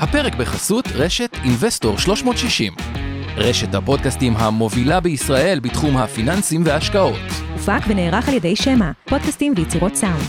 הפרק בחסות רשת אינבסטור 360. רשת הפודקאסטים המובילה בישראל בתחום הפיננסים וההשקעות. הופק ונערך על ידי שמע, פודקאסטים ויצירות סאונד.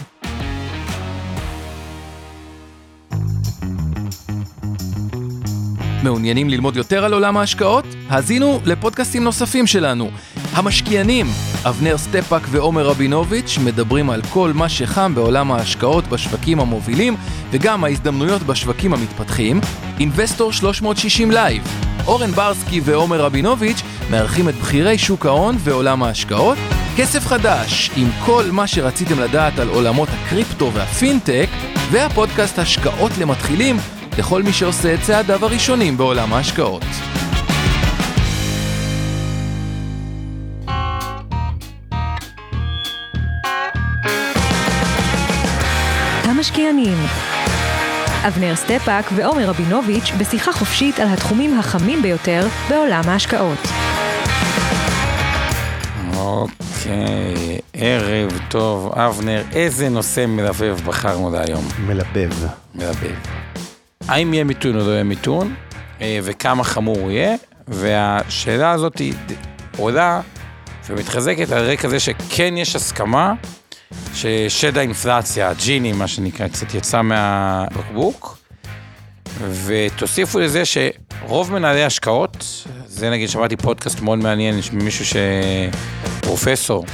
מעוניינים ללמוד יותר על עולם ההשקעות? האזינו לפודקאסטים נוספים שלנו. המשקיענים, אבנר סטפאק ועומר רבינוביץ' מדברים על כל מה שחם בעולם ההשקעות בשווקים המובילים וגם ההזדמנויות בשווקים המתפתחים. אינבסטור 360 live, אורן ברסקי ועומר רבינוביץ' מארחים את בכירי שוק ההון ועולם ההשקעות. כסף חדש, עם כל מה שרציתם לדעת על עולמות הקריפטו והפינטק, והפודקאסט השקעות למתחילים לכל מי שעושה את צעדיו הראשונים בעולם ההשקעות. המשקיענים אבנר סטפאק ועומר רבינוביץ' בשיחה חופשית על התחומים החמים ביותר בעולם ההשקעות. אוקיי, ערב טוב. אבנר, איזה נושא מלבב בחרנו להיום? מלבב. מלבב. האם יהיה מיתון או לא יהיה מיתון, אה, וכמה חמור הוא יהיה, והשאלה הזאת היא עולה ומתחזקת על רקע זה שכן יש הסכמה ששד האינפלציה, הג'יני, מה שנקרא, קצת יצא מהבקבוק, ותוסיפו לזה שרוב מנהלי השקעות, זה נגיד שמעתי פודקאסט מאוד מעניין ממישהו שפרופסור,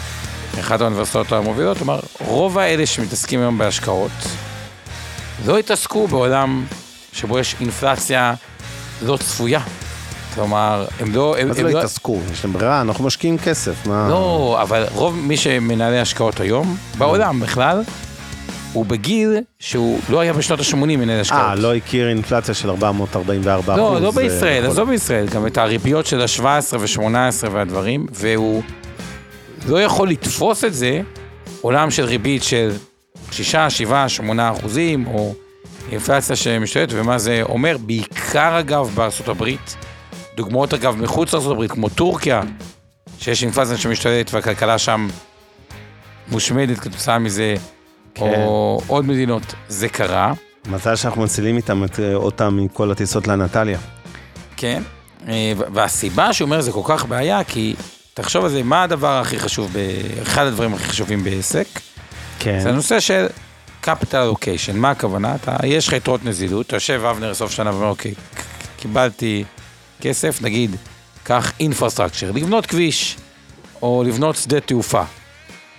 אחת האוניברסיטאות המובילות, אמר, רוב האלה שמתעסקים היום בהשקעות, לא התעסקו בעולם שבו יש אינפלציה לא צפויה. כלומר, הם לא... מה זה לא התעסקו? יש להם ברירה, אנחנו משקיעים כסף, מה... לא, אבל רוב מי שמנהלי השקעות היום, בעולם בכלל, הוא בגיל שהוא לא היה בשנות ה-80 מנהל השקעות. אה, לא הכיר אינפלציה של 444 לא, אחוז. לא בישראל, אה, עזוב בישראל, גם את הריביות של ה-17 ו-18 והדברים, והוא לא יכול לתפוס את זה, עולם של ריבית של 6, 7, 8 אחוזים, או אינפלציה שמשתוללת, ומה זה אומר, בעיקר אגב בארצות הברית, דוגמאות אגב מחוץ הברית, כמו טורקיה, שיש אינפלציה שמשתוללת והכלכלה שם מושמדת כתוצאה מזה, כן. או עוד מדינות, זה קרה. מזל שאנחנו מצילים איתם את, אה, אותם מכל הטיסות לאנטליה. כן, אה, והסיבה שהוא אומר זה כל כך בעיה, כי תחשוב על זה, מה הדבר הכי חשוב, ב... אחד הדברים הכי חשובים בעסק? כן. זה הנושא של capital allocation, מה הכוונה? אתה, יש לך יתרות נזילות, אתה יושב אבנר סוף שנה ואומר, אוקיי, קיבלתי כסף, נגיד, קח אינפרסטרקצ'ר, לבנות כביש, או לבנות שדה תעופה.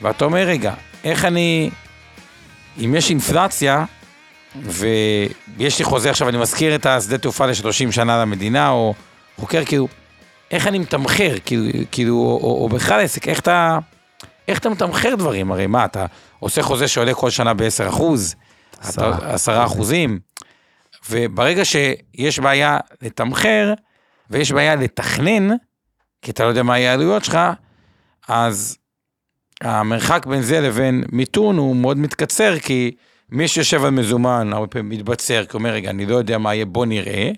ואתה אומר, רגע, איך אני, אם יש אינפלציה, ויש לי חוזה עכשיו, אני מזכיר את השדה תעופה ל-30 שנה למדינה, או חוקר, כאילו, איך אני מתמחר, כאילו, כאילו או, או, או בכלל עסק, איך אתה, איך אתה מתמחר דברים? הרי מה, אתה עושה חוזה שעולה כל שנה ב-10 אחוז, עשרה. 10 אחוזים, וברגע שיש בעיה לתמחר, ויש בעיה לתכנן, כי אתה לא יודע מה יהיה העלויות שלך, אז המרחק בין זה לבין מיתון הוא מאוד מתקצר, כי מי שיושב על מזומן הרבה פעמים מתבצר, כי אומר, רגע, אני לא יודע מה יהיה, בוא נראה.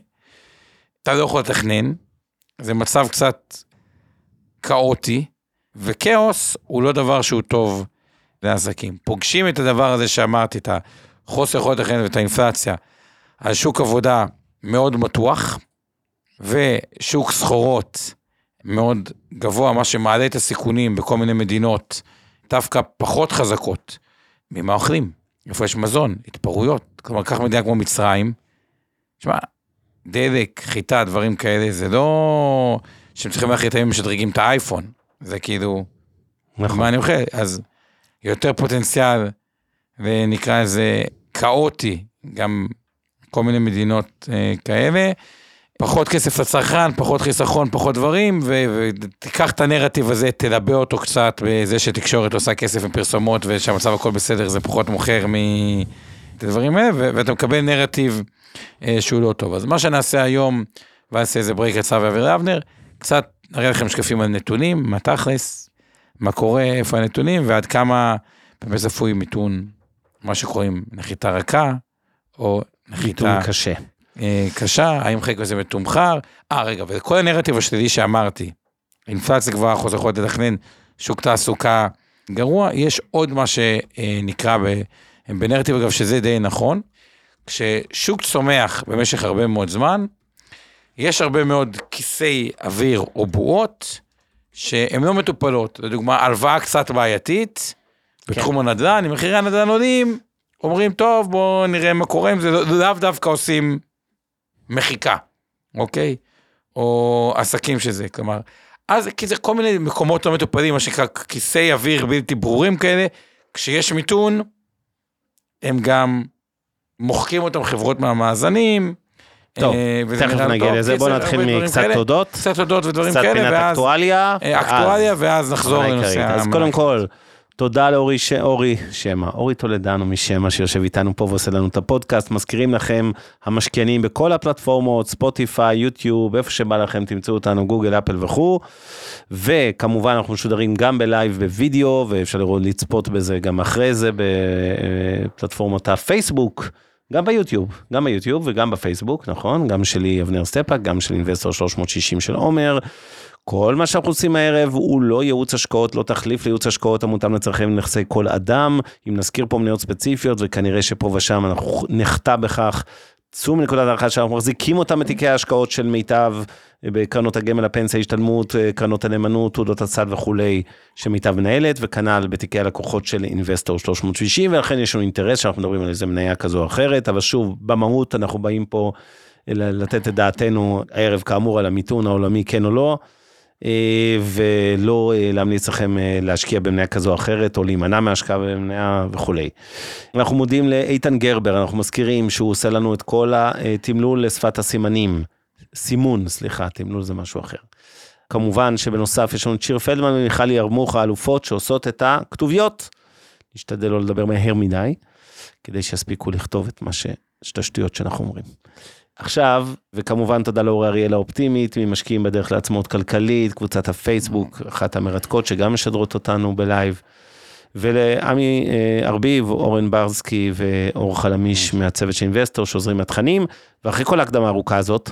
אתה לא יכול לתכנן, זה מצב קצת כאוטי, וכאוס הוא לא דבר שהוא טוב לעסקים. פוגשים את הדבר הזה שאמרתי, את החוסר יכולת לתכנן ואת האינפלציה, על שוק עבודה מאוד מתוח, ושוק סחורות מאוד גבוה, מה שמעלה את הסיכונים בכל מיני מדינות, דווקא פחות חזקות ממה אוכלים, איפה יש מזון, התפרעויות. כלומר, קח מדינה כמו מצרים, תשמע, דלק, חיטה, דברים כאלה, זה לא שהם צריכים להחליט האם משדרגים את האייפון, זה כאילו, נכון. מה אני אוכל? אז יותר פוטנציאל, ונקרא לזה כאוטי, גם כל מיני מדינות אה, כאלה. פחות כסף לצרכן, פחות חיסכון, פחות דברים, ותיקח את הנרטיב הזה, תלבה אותו קצת בזה שתקשורת עושה כסף מפרסומות ושהמצב הכל בסדר, זה פחות מוכר מ... את הדברים האלה, ואתה מקבל נרטיב אה, שהוא לא טוב. אז מה שנעשה היום, ועשה איזה break קצר ואוויר אבנר, קצת נראה לכם שקפים על נתונים, מה תכלס, מה קורה, איפה הנתונים, ועד כמה באמת צפוי מיתון, מה שקוראים נחיתה רכה, או נחיתה... מיתון קשה. אה, קשה, האם חלק מזה מתומחר. אה, רגע, וכל הנרטיב השלילי שאמרתי, אינפלציה גבוהה, חוסר יכולת לתכנן, שוק תעסוקה גרוע, יש עוד מה שנקרא ב, בנרטיב, אגב, שזה די נכון. כששוק צומח במשך הרבה מאוד זמן, יש הרבה מאוד כיסי אוויר או בועות שהן לא מטופלות. לדוגמה, הלוואה קצת בעייתית בתחום הנדל"ן, אם מחירי הנדל"ן עולים, אומרים, טוב, בואו נראה מה קורה עם זה, לא- לאו דווקא עושים מחיקה, אוקיי? או עסקים שזה, כלומר, אז כי זה כל מיני מקומות לא מטופלים, מה שנקרא כיסי אוויר בלתי ברורים כאלה, כשיש מיתון, הם גם מוחקים אותם חברות מהמאזנים. טוב, אה, תכף נגיע. לזה, בוא קיצר, נתחיל מקצת. תודות, קצת תודות ודברים קצת כאלה, פינת ואז אקטואליה. אה, אקטואליה, ואז נחזור לנושא. אז. קודם כל, תודה לאורי ש... אורי שמע, אורי טולדנו משמע שיושב איתנו פה ועושה לנו את הפודקאסט. מזכירים לכם, המשקיענים בכל הפלטפורמות, ספוטיפיי, יוטיוב, איפה שבא לכם, תמצאו אותנו, גוגל, אפל וכו'. וכמובן אנחנו משודרים גם בלייב בווידאו, ואפשר לראות לצפות בזה גם אחרי זה בפלטפורמות הפייסבוק. גם ביוטיוב, גם ביוטיוב וגם בפייסבוק, נכון? גם שלי אבנר סטפאק, גם של אינבסטור 360 של עומר. כל מה שאנחנו עושים הערב הוא לא ייעוץ השקעות, לא תחליף לייעוץ השקעות המותאם לצרכי ונכסי כל אדם. אם נזכיר פה מניות ספציפיות, וכנראה שפה ושם אנחנו נחטא בכך. צאו מנקודת ההנחה שאנחנו מחזיקים אותם בתיקי ההשקעות של מיטב, בקרנות הגמל, הפנסיה, השתלמות, קרנות הנאמנות, תעודות הצד וכולי, שמיטב מנהלת, וכנ"ל בתיקי הלקוחות של אינבסטור 360, ולכן יש לנו אינטרס שאנחנו מדברים על איזה מניה כזו או אחרת, אבל שוב, במהות אנחנו באים פה לתת את דעתנו הערב כאמור על המיתון העולמי, כן או לא. אה, ולא אה, להמליץ לכם אה, להשקיע במניה כזו או אחרת, או להימנע מהשקעה במניה וכולי. אנחנו מודים לאיתן גרבר, אנחנו מזכירים שהוא עושה לנו את כל התמלול לשפת הסימנים. סימון, סליחה, תמלול זה משהו אחר. כמובן שבנוסף יש לנו את שיר פלדמן ומיכל ירמוך האלופות שעושות את הכתוביות. נשתדל לא לדבר מהר מדי, כדי שיספיקו לכתוב את מה ש... את השטויות שאנחנו אומרים. עכשיו, וכמובן תודה לאורי אריאל האופטימית, ממשקיעים בדרך לעצמאות כלכלית, קבוצת הפייסבוק, אחת המרתקות שגם משדרות אותנו בלייב, ולעמי אה, ארביב, אורן ברסקי ואור חלמיש מהצוות של אינבסטור שעוזרים מהתכנים, ואחרי כל ההקדמה הארוכה הזאת,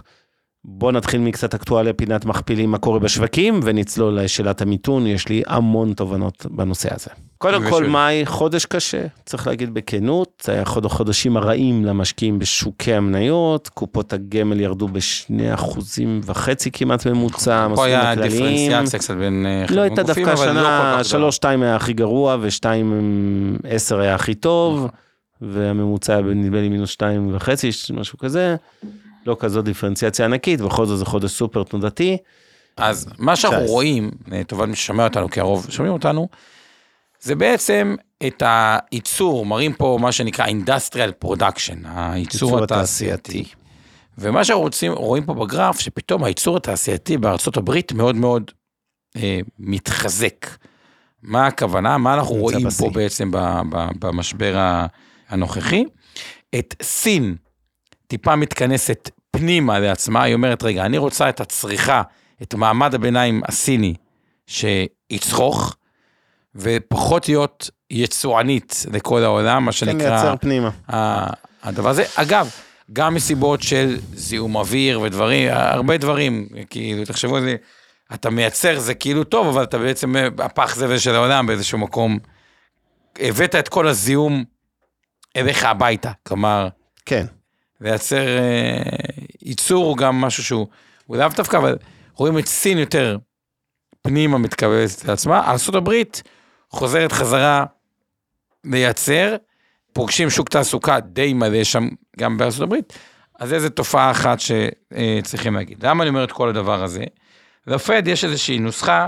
בוא נתחיל מקצת אקטואליה, פינת מכפילים, מה קורה בשווקים, ונצלול לשאלת המיתון, יש לי המון תובנות בנושא הזה. קודם כל, מאי, חודש קשה, צריך להגיד בכנות, זה היה אחד החודשים הרעים למשקיעים בשוקי המניות, קופות הגמל ירדו בשני אחוזים וחצי כמעט ממוצע, פה היה. דיפרנציאציה קצת בין אה, לא הייתה דווקא לא השנה, גדולה. שלוש שתיים היה הכי גרוע, ושתיים עשר היה הכי טוב, והממוצע נדמה לי מינוס שתיים וחצי, משהו כזה. לא כזו דיפרנציאציה ענקית, בכל זאת זה חודש סופר תנודתי. אז מה שאנחנו 19. רואים, לטובת מי ששומע אותנו, כי הרוב שומעים אותנו, זה בעצם את הייצור, מראים פה מה שנקרא industrial production, הייצור ייצור התעשייתי. ומה שאנחנו רוצים, רואים פה בגרף, שפתאום הייצור התעשייתי בארצות הברית מאוד מאוד אה, מתחזק. מה הכוונה? מה אנחנו רואים בשיא. פה בעצם במשבר הנוכחי? את סין טיפה מתכנסת פנימה לעצמה, היא אומרת, רגע, אני רוצה את הצריכה, את מעמד הביניים הסיני שיצרוך, ופחות להיות יצואנית לכל העולם, מה כן, שנקרא... לייצר פנימה. הדבר הזה. אגב, גם מסיבות של זיהום אוויר ודברים, הרבה דברים, כאילו, תחשבו על זה, אתה מייצר זה כאילו טוב, אבל אתה בעצם הפח זבל של העולם באיזשהו מקום. הבאת את כל הזיהום אליך הביתה, כלומר, כן, לייצר אה, ייצור הוא גם משהו שהוא, הוא לאו דווקא, אבל רואים את סין יותר פנימה מתכווצת לעצמה, ארה"ב חוזרת חזרה לייצר, פוגשים שוק תעסוקה די מלא שם גם בארה"ב, אז איזה תופעה אחת שצריכים להגיד. למה אני אומר את כל הדבר הזה? לפד יש איזושהי נוסחה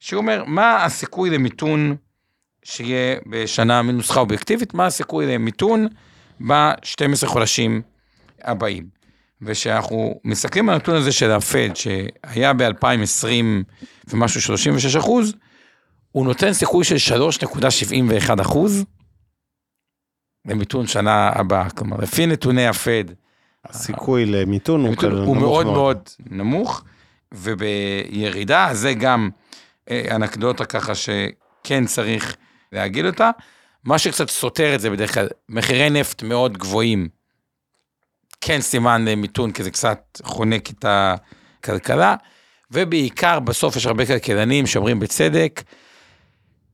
שהוא אומר, מה הסיכוי למיתון שיהיה בשנה, נוסחה אובייקטיבית, מה הסיכוי למיתון ב-12 חודשים הבאים. ושאנחנו מסתכלים על הנתון הזה של הפד, שהיה ב-2020 ומשהו 36 אחוז, הוא נותן סיכוי של 3.71 אחוז למיתון שנה הבאה. כלומר, לפי נתוני הפד, הסיכוי למיתון הוא הוא נמוך מאוד מאוד נמוך, ובירידה זה גם אה, אנקדוטה ככה שכן צריך להגיד אותה. מה שקצת סותר את זה בדרך כלל, מחירי נפט מאוד גבוהים, כן סימן למיתון, כי זה קצת חונק את הכלכלה, ובעיקר בסוף יש הרבה כלכלנים שאומרים בצדק,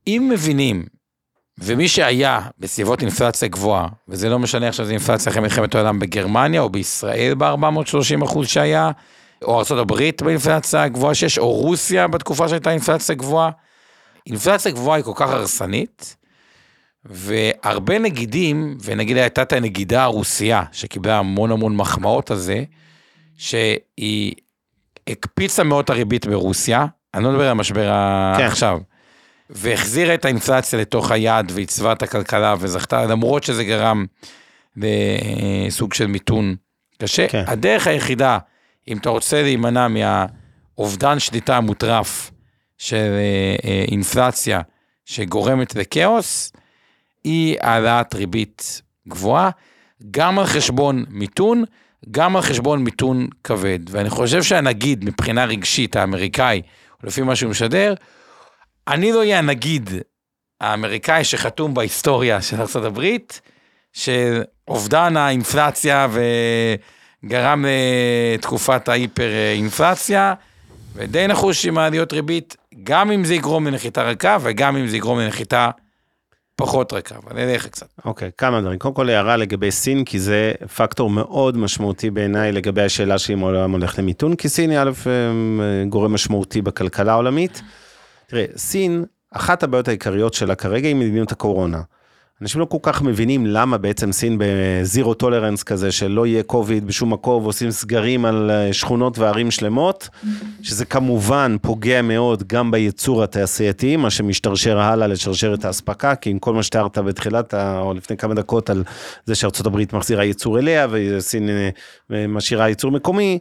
אם מבינים ומי שהיה בסביבות אינפלציה גבוהה, וזה לא משנה עכשיו זה אינפלציה אחרי מלחמת העולם בגרמניה, או בישראל ב-430 אחוז שהיה, או ארה"ב באינפלציה הגבוהה שיש, או רוסיה בתקופה שהייתה אינפלציה גבוהה. אינפלציה גבוהה היא כל כך הרסנית, והרבה נגידים, ונגיד הייתה את הנגידה הרוסיה, שקיבלה המון המון מחמאות על זה, שהיא הקפיצה מאוד הריבית ברוסיה, אני לא מדבר על המשבר כן. עכשיו, והחזירה את האינפלציה לתוך היעד ועיצבה את הכלכלה וזכתה, למרות שזה גרם לסוג של מיתון קשה. כן. הדרך היחידה, אם אתה רוצה להימנע מהאובדן שליטה המוטרף של אה, אה, אינפלציה שגורמת לכאוס, היא העלאת ריבית גבוהה, גם על חשבון מיתון, גם על חשבון מיתון כבד. ואני חושב שהנגיד, מבחינה רגשית, האמריקאי, לפי מה שהוא משדר, אני לא אהיה הנגיד האמריקאי שחתום בהיסטוריה של ארה"ב, של אובדן האינפלציה וגרם לתקופת ההיפר-אינפלציה, ודי נחוש עם העליות ריבית, גם אם זה יגרום לנחיתה רכה וגם אם זה יגרום לנחיתה פחות רכה, אבל נלך קצת. אוקיי, כמה דברים. קודם כל הערה לגבי סין, כי זה פקטור מאוד משמעותי בעיניי לגבי השאלה שאם העולם הולך למיתון, כי סין היא א', אה, גורם משמעותי בכלכלה העולמית. תראה, סין, אחת הבעיות העיקריות שלה כרגע היא מדיניות הקורונה. אנשים לא כל כך מבינים למה בעצם סין בזירו טולרנס כזה, שלא יהיה קוביד בשום מקום, ועושים סגרים על אה, שכונות וערים שלמות, שזה כמובן פוגע מאוד גם בייצור התעשייתי, מה שמשתרשר הלאה לשרשרת האספקה, כי עם כל מה שתיארת בתחילת, או לפני כמה דקות, על זה שארצות הברית מחזירה ייצור אליה, וסין אה, משאירה ייצור מקומי,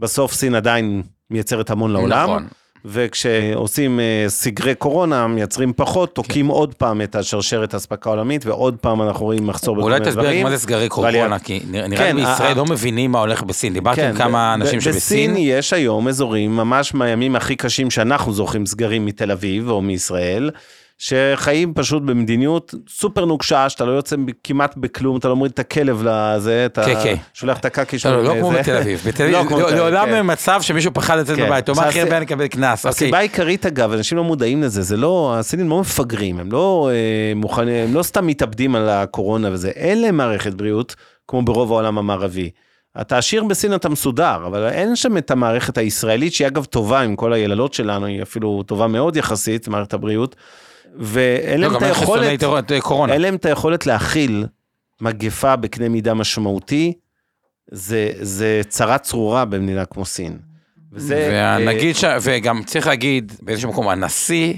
בסוף סין עדיין מייצרת המון לעולם. נכון. וכשעושים אה, סגרי קורונה, מייצרים פחות, תוקעים עוד פעם את השרשרת האספקה העולמית, ועוד פעם אנחנו רואים מחסור בכל אולי מיני תסביר דברים. מה זה סגרי קורונה, כי נראה לי כן, בישראל לא מבינים מה הולך בסין. דיברתי עם כמה ב- אנשים שבסין. בסין יש היום אזורים, ממש מהימים הכי קשים שאנחנו זוכרים סגרים מתל אביב או מישראל, שחיים פשוט במדיניות סופר נוקשה, שאתה לא יוצא כמעט בכלום, אתה לא מוריד את הכלב לזה, אתה כן, כן. שולח את הקקי שלו. לא, לא, לא כמו. בתל אביב. בתל לא אביב, לא- בתל אביב, לעולם כן. מצב שמישהו פחד לצאת. בבית. הוא אומר, הכי הרבה אני אקבל קנס. אוקיי. הסיבה העיקרית אגב, אנשים לא מודעים לזה, זה לא, הסינים לא מפגרים, הם לא אה, מוכנים, הם לא סתם מתאבדים על הקורונה וזה, אין להם מערכת בריאות כמו ברוב העולם המערבי. אתה עשיר בסין אתה מסודר, אבל אין שם את המערכת הישראלית שהיא אגב טובה עם כל היללות שלנו, היא אפילו טובה מאוד יחסית, מערכת הבריאות, ואין לא, להם את היכולת, קורונה. אין להם את היכולת להכיל מגפה בקנה מידה משמעותי, זה, זה צרה צרורה במדינה כמו סין. וזה, אה, והנגיד, ש- וגם צריך להגיד, באיזשהו מקום, הנשיא,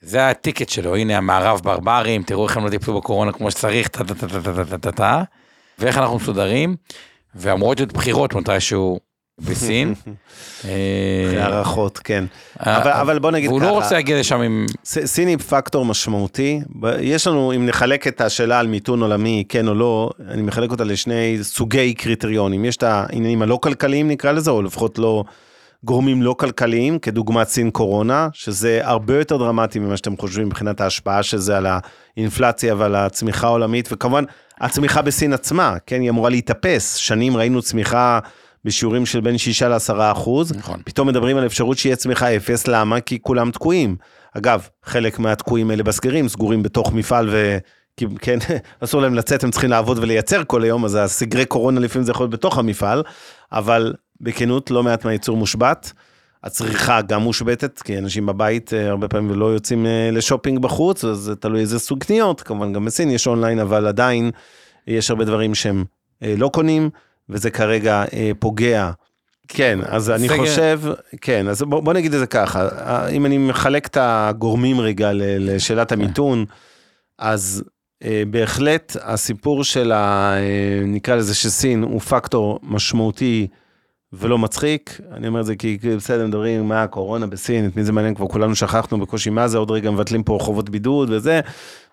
זה הטיקט שלו, הנה המערב ברברים, תראו איך הם לא טיפלו בקורונה כמו שצריך, טה טה טה טה טה טה טה טה, ואיך אנחנו מסודרים, ואמורות להיות בחירות מתישהו בסין. אה, אה, הערכות, כן. אבל, אבל בוא נגיד והוא ככה, לא רוצה להגיע לשם עם... סין היא פקטור משמעותי. יש לנו, אם נחלק את השאלה על מיתון עולמי, כן או לא, אני מחלק אותה לשני סוגי קריטריונים. יש את העניינים הלא כלכליים נקרא לזה, או לפחות לא גורמים לא כלכליים, כדוגמת סין קורונה, שזה הרבה יותר דרמטי ממה שאתם חושבים מבחינת ההשפעה של זה על האינפלציה ועל הצמיחה העולמית, וכמובן הצמיחה בסין עצמה, כן, היא אמורה להתאפס. שנים ראינו צמיחה בשיעורים של בין 6 ל-10 אחוז. נכון. פתאום מדברים על אפשרות שיהיה צמיחה אפס, למה? כי כולם תקועים. אגב, חלק מהתקועים האלה בסגרים סגורים בתוך מפעל ו... כי כן, אסור להם לצאת, הם צריכים לעבוד ולייצר כל היום, אז הסגרי קורונה לפעמים זה יכול להיות בתוך המפעל, אבל בכנות לא מעט מהייצור מושבת. הצריכה גם מושבתת, כי אנשים בבית אה, הרבה פעמים לא יוצאים אה, לשופינג בחוץ, אז זה תלוי איזה סוג קניות, כמובן גם בסין יש אונליין, אבל עדיין יש הרבה דברים שהם אה, לא קונים, וזה כרגע אה, פוגע. כן, אז אני סגר- חושב, כן, אז בוא, בוא נגיד את זה ככה, אה, אם אני מחלק את הגורמים רגע לשאלת המיתון, אז אה, בהחלט הסיפור של ה... אה, נקרא לזה שסין הוא פקטור משמעותי ולא מצחיק. אני אומר את זה כי בסדר, מדברים מה הקורונה בסין, את מי זה מעניין, כבר כולנו שכחנו בקושי מה זה, עוד רגע מבטלים פה חובות בידוד וזה,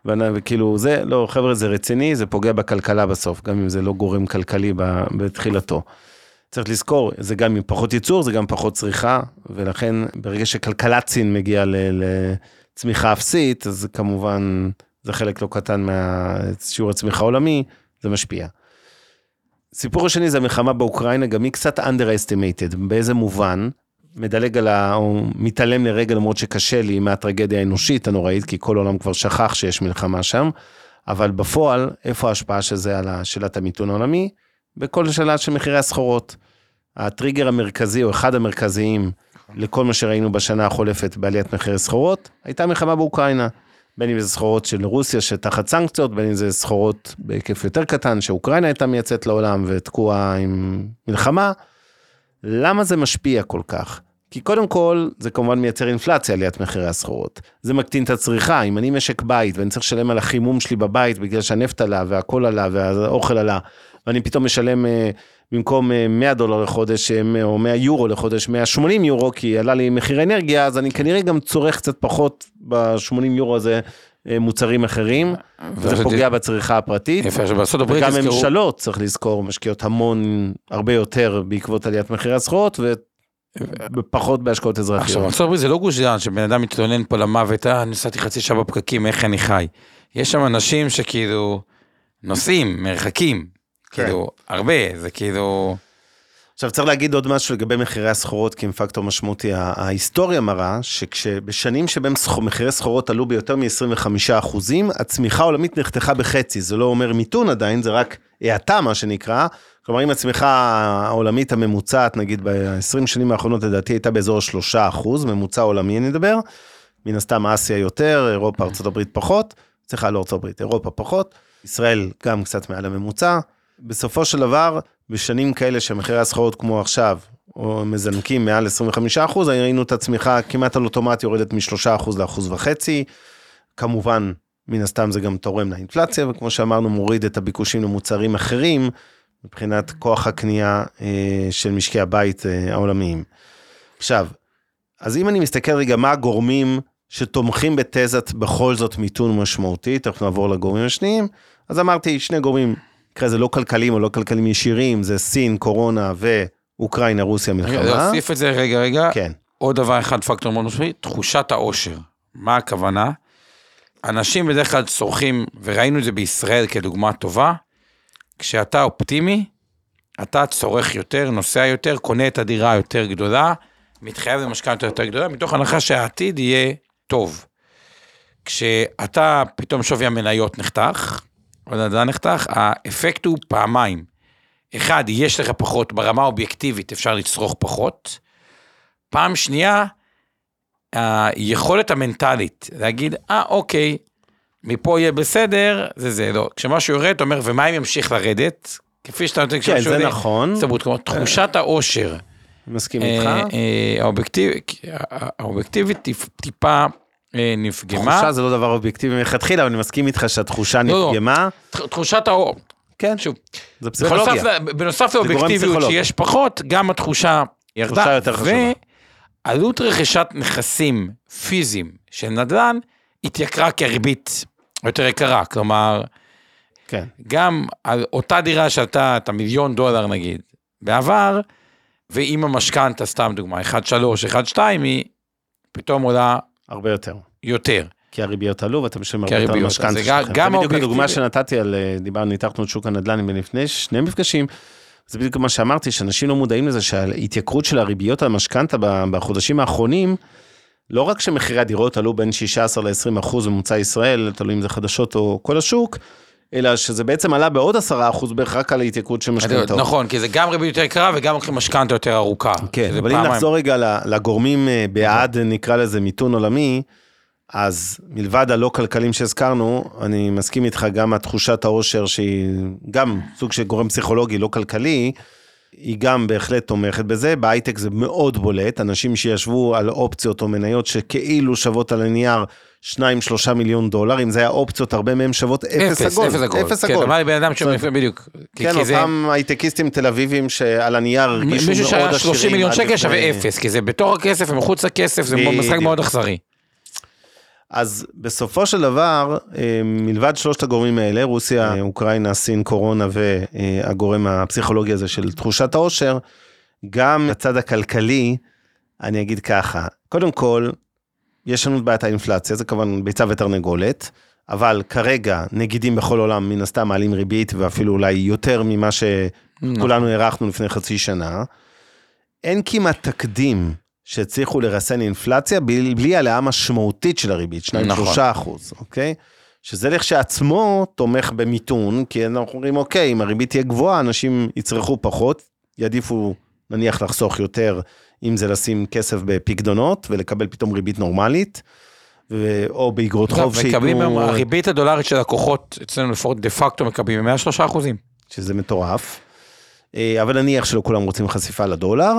וכאילו זה, לא, חבר'ה, זה רציני, זה פוגע בכלכלה בסוף, גם אם זה לא גורם כלכלי בתחילתו. צריך לזכור, זה גם עם פחות ייצור, זה גם פחות צריכה, ולכן ברגע שכלכלת סין מגיעה לצמיחה אפסית, אז כמובן זה חלק לא קטן מהשיעור הצמיחה העולמי, זה משפיע. סיפור השני זה המלחמה באוקראינה, גם היא קצת underestimated, באיזה מובן? מדלג על ה... או מתעלם לרגע למרות שקשה לי מהטרגדיה האנושית הנוראית, כי כל העולם כבר שכח שיש מלחמה שם, אבל בפועל, איפה ההשפעה של זה על שאלת המיתון העולמי? בכל שאלה של מחירי הסחורות. הטריגר המרכזי, או אחד המרכזיים, לכל מה שראינו בשנה החולפת בעליית מחירי סחורות, הייתה מלחמה באוקראינה. בין אם זה סחורות של רוסיה שתחת סנקציות, בין אם זה סחורות בהיקף יותר קטן שאוקראינה הייתה מייצאת לעולם ותקועה עם מלחמה. למה זה משפיע כל כך? כי קודם כל, זה כמובן מייצר אינפלציה עליית מחירי הסחורות. זה מקטין את הצריכה, אם אני משק בית ואני צריך לשלם על החימום שלי בבית בגלל שהנפט עלה והכל עלה והאוכל עלה, ואני פתאום משלם אה, במקום 100 אה, דולר לחודש אה, או 100 יורו לחודש 180 יורו כי עלה לי מחיר אנרגיה אז אני כנראה גם צורך קצת פחות ב-80 יורו הזה מוצרים אחרים, וזה פוגע בצריכה הפרטית. יפה, שבארצות הברית וגם ממשלות, צריך לזכור, משקיעות המון, הרבה יותר בעקבות עליית מחירי הסחורות, ופחות בהשקעות אזרחיות. עכשיו, ארצות הברית זה לא גוש דן, שבן אדם מתלונן פה למוות, אה, נסעתי חצי שעה בפקקים, איך אני חי. יש שם אנשים שכאילו נוסעים, מרחקים. כאילו, הרבה, זה כאילו... עכשיו צריך להגיד עוד משהו לגבי מחירי הסחורות, כי הם פקטור משמעותי. ההיסטוריה מראה שכשבשנים שבהם מחירי סחורות עלו ביותר מ-25 אחוזים, הצמיחה העולמית נחתכה בחצי. זה לא אומר מיתון עדיין, זה רק האטה מה שנקרא. כלומר, אם הצמיחה העולמית הממוצעת, נגיד ב-20 שנים האחרונות, לדעתי הייתה באזור 3 אחוז, ממוצע עולמי אני מדבר. מן הסתם אסיה יותר, אירופה, ארה"ב פחות. סליחה, לא ארה"ב, אירופה פחות. ישראל גם קצת מעל הממוצע. בסופו של דבר, בשנים כאלה שמחירי הסחורות כמו עכשיו, או מזנקים מעל 25 אחוז, ראינו את הצמיחה כמעט על אוטומט יורדת מ-3 אחוז לאחוז וחצי. כמובן, מן הסתם זה גם תורם לאינפלציה, וכמו שאמרנו, מוריד את הביקושים למוצרים אחרים, מבחינת כוח הקנייה אה, של משקי הבית אה, העולמיים. עכשיו, אז אם אני מסתכל רגע מה הגורמים שתומכים בתזת בכל זאת מיתון משמעותי, תכף נעבור לגורמים השניים, אז אמרתי שני גורמים במקרה זה לא כלכליים או לא כלכליים ישירים, זה סין, קורונה ואוקראינה, רוסיה, מלחמה. להוסיף את זה רגע, רגע. כן. עוד דבר אחד, פקטור מאוד משמעותי, תחושת העושר. מה הכוונה? אנשים בדרך כלל צורכים, וראינו את זה בישראל כדוגמה טובה, כשאתה אופטימי, אתה צורך יותר, נוסע יותר, קונה את הדירה היותר גדולה, מתחייב למשכנתה יותר גדולה, מתוך הנחה שהעתיד יהיה טוב. כשאתה, פתאום שווי המניות נחתך, הנדל"ן נחתך, האפקט הוא פעמיים. אחד, יש לך פחות, ברמה האובייקטיבית אפשר לצרוך פחות. פעם שנייה, היכולת המנטלית, להגיד, אה, אוקיי, מפה יהיה בסדר, זה זה, לא. כשמשהו יורד, אתה אומר, ומה אם ימשיך לרדת? כפי שאתה נותן, כן, זה יורד, נכון. סבבות, כלומר, תחושת העושר. מסכים איתך. אה, אה, האובייקטיבית טיפה אה, נפגמה. תחושה זה לא דבר אובייקטיבי מלכתחילה, אבל אני מסכים איתך שהתחושה לא, נפגמה. לא, תחושת האור. כן, שוב. זה פסיכולוגיה. בנוסף, בנוסף לאובייקטיביות שיש פחות, גם התחושה ירדה. תחושה יותר חשובה. ועלות רכישת נכסים פיזיים של נדל"ן התייקרה כי הריבית יותר יקרה. כלומר, כן. גם על אותה דירה שעלתה את המיליון דולר נגיד, בעבר, ועם המשכנתה, סתם דוגמה, 1.3, 1.2, היא פתאום עולה הרבה יותר. יותר. כי הריביות עלו ואתם משלמים הרבה יותר משכנתה שלכם. גם בדיוק הדוגמה שנתתי על, אה, דיברנו, ניתחנו את שוק הנדל"ן לפני שני מפגשים. זה בדיוק מה שאמרתי, שאנשים לא מודעים לזה שההתייקרות של הריביות על המשכנתה בחודשים האחרונים, לא רק שמחירי הדירות עלו בין 16 ל-20 אחוז בממוצע ישראל, תלוי אם זה חדשות או כל השוק, אלא שזה בעצם עלה בעוד 10 אחוז בערך רק על ההתייקרות של משכנתאות. נכון, כי זה גם ריבית יותר יקרה וגם לוקחים משכנתה יותר ארוכה. כן, אבל אם נחזור רגע לגורמים אה, בעד, נקרא לזה מיתון עולמי, אז מלבד הלא כלכליים שהזכרנו, אני מסכים איתך גם התחושת העושר שהיא גם סוג של גורם פסיכולוגי לא כלכלי, היא גם בהחלט תומכת בזה, בהייטק זה מאוד בולט, אנשים שישבו על אופציות או מניות שכאילו שוות על הנייר 2-3 מיליון דולר, אם זה היה אופציות, הרבה מהם שוות אפס עגול. אפס עגול. אפס עגול. כן, אמר לי בן אדם שמפעיל בדיוק. כן, אותם הייטקיסטים תל אביבים שעל הנייר הרגישו מאוד עשירים. מישהו שהיה 30 מיליון שקל שווה אפס, כי זה בתור הכסף ומחוץ לכסף, זה משחק מאוד אכזרי. אז בסופו של דבר, אה, מלבד שלושת הגורמים האלה, רוסיה, אה, אוקראינה, סין, קורונה והגורם הפסיכולוגי הזה של תחושת העושר, גם הצד הכלכלי, אני אגיד ככה, קודם כל, יש לנו את בעיית האינפלציה, זה כמובן ביצה ותרנגולת, אבל כרגע נגידים בכל עולם מן הסתם מעלים ריבית ואפילו אולי יותר ממה שכולנו. הערכנו לפני חצי שנה. אין כמעט תקדים שהצליחו לרסן אינפלציה בלי, בלי העלאה משמעותית של הריבית, 2-3 נכון. אחוז, אוקיי? שזה לכשעצמו תומך במיתון, כי אנחנו אומרים, אוקיי, אם הריבית תהיה גבוהה, אנשים יצרכו פחות, יעדיפו נניח לחסוך יותר, אם זה לשים כסף בפקדונות ולקבל פתאום ריבית נורמלית, ו... או באגרות חוב אגב, מקבלים היום, שייתנו, הריבית הדולרית של לקוחות אצלנו לפחות דה פקטו מקבלים 103 אחוזים. שזה מטורף. אה, אבל נניח שלא כולם רוצים חשיפה לדולר,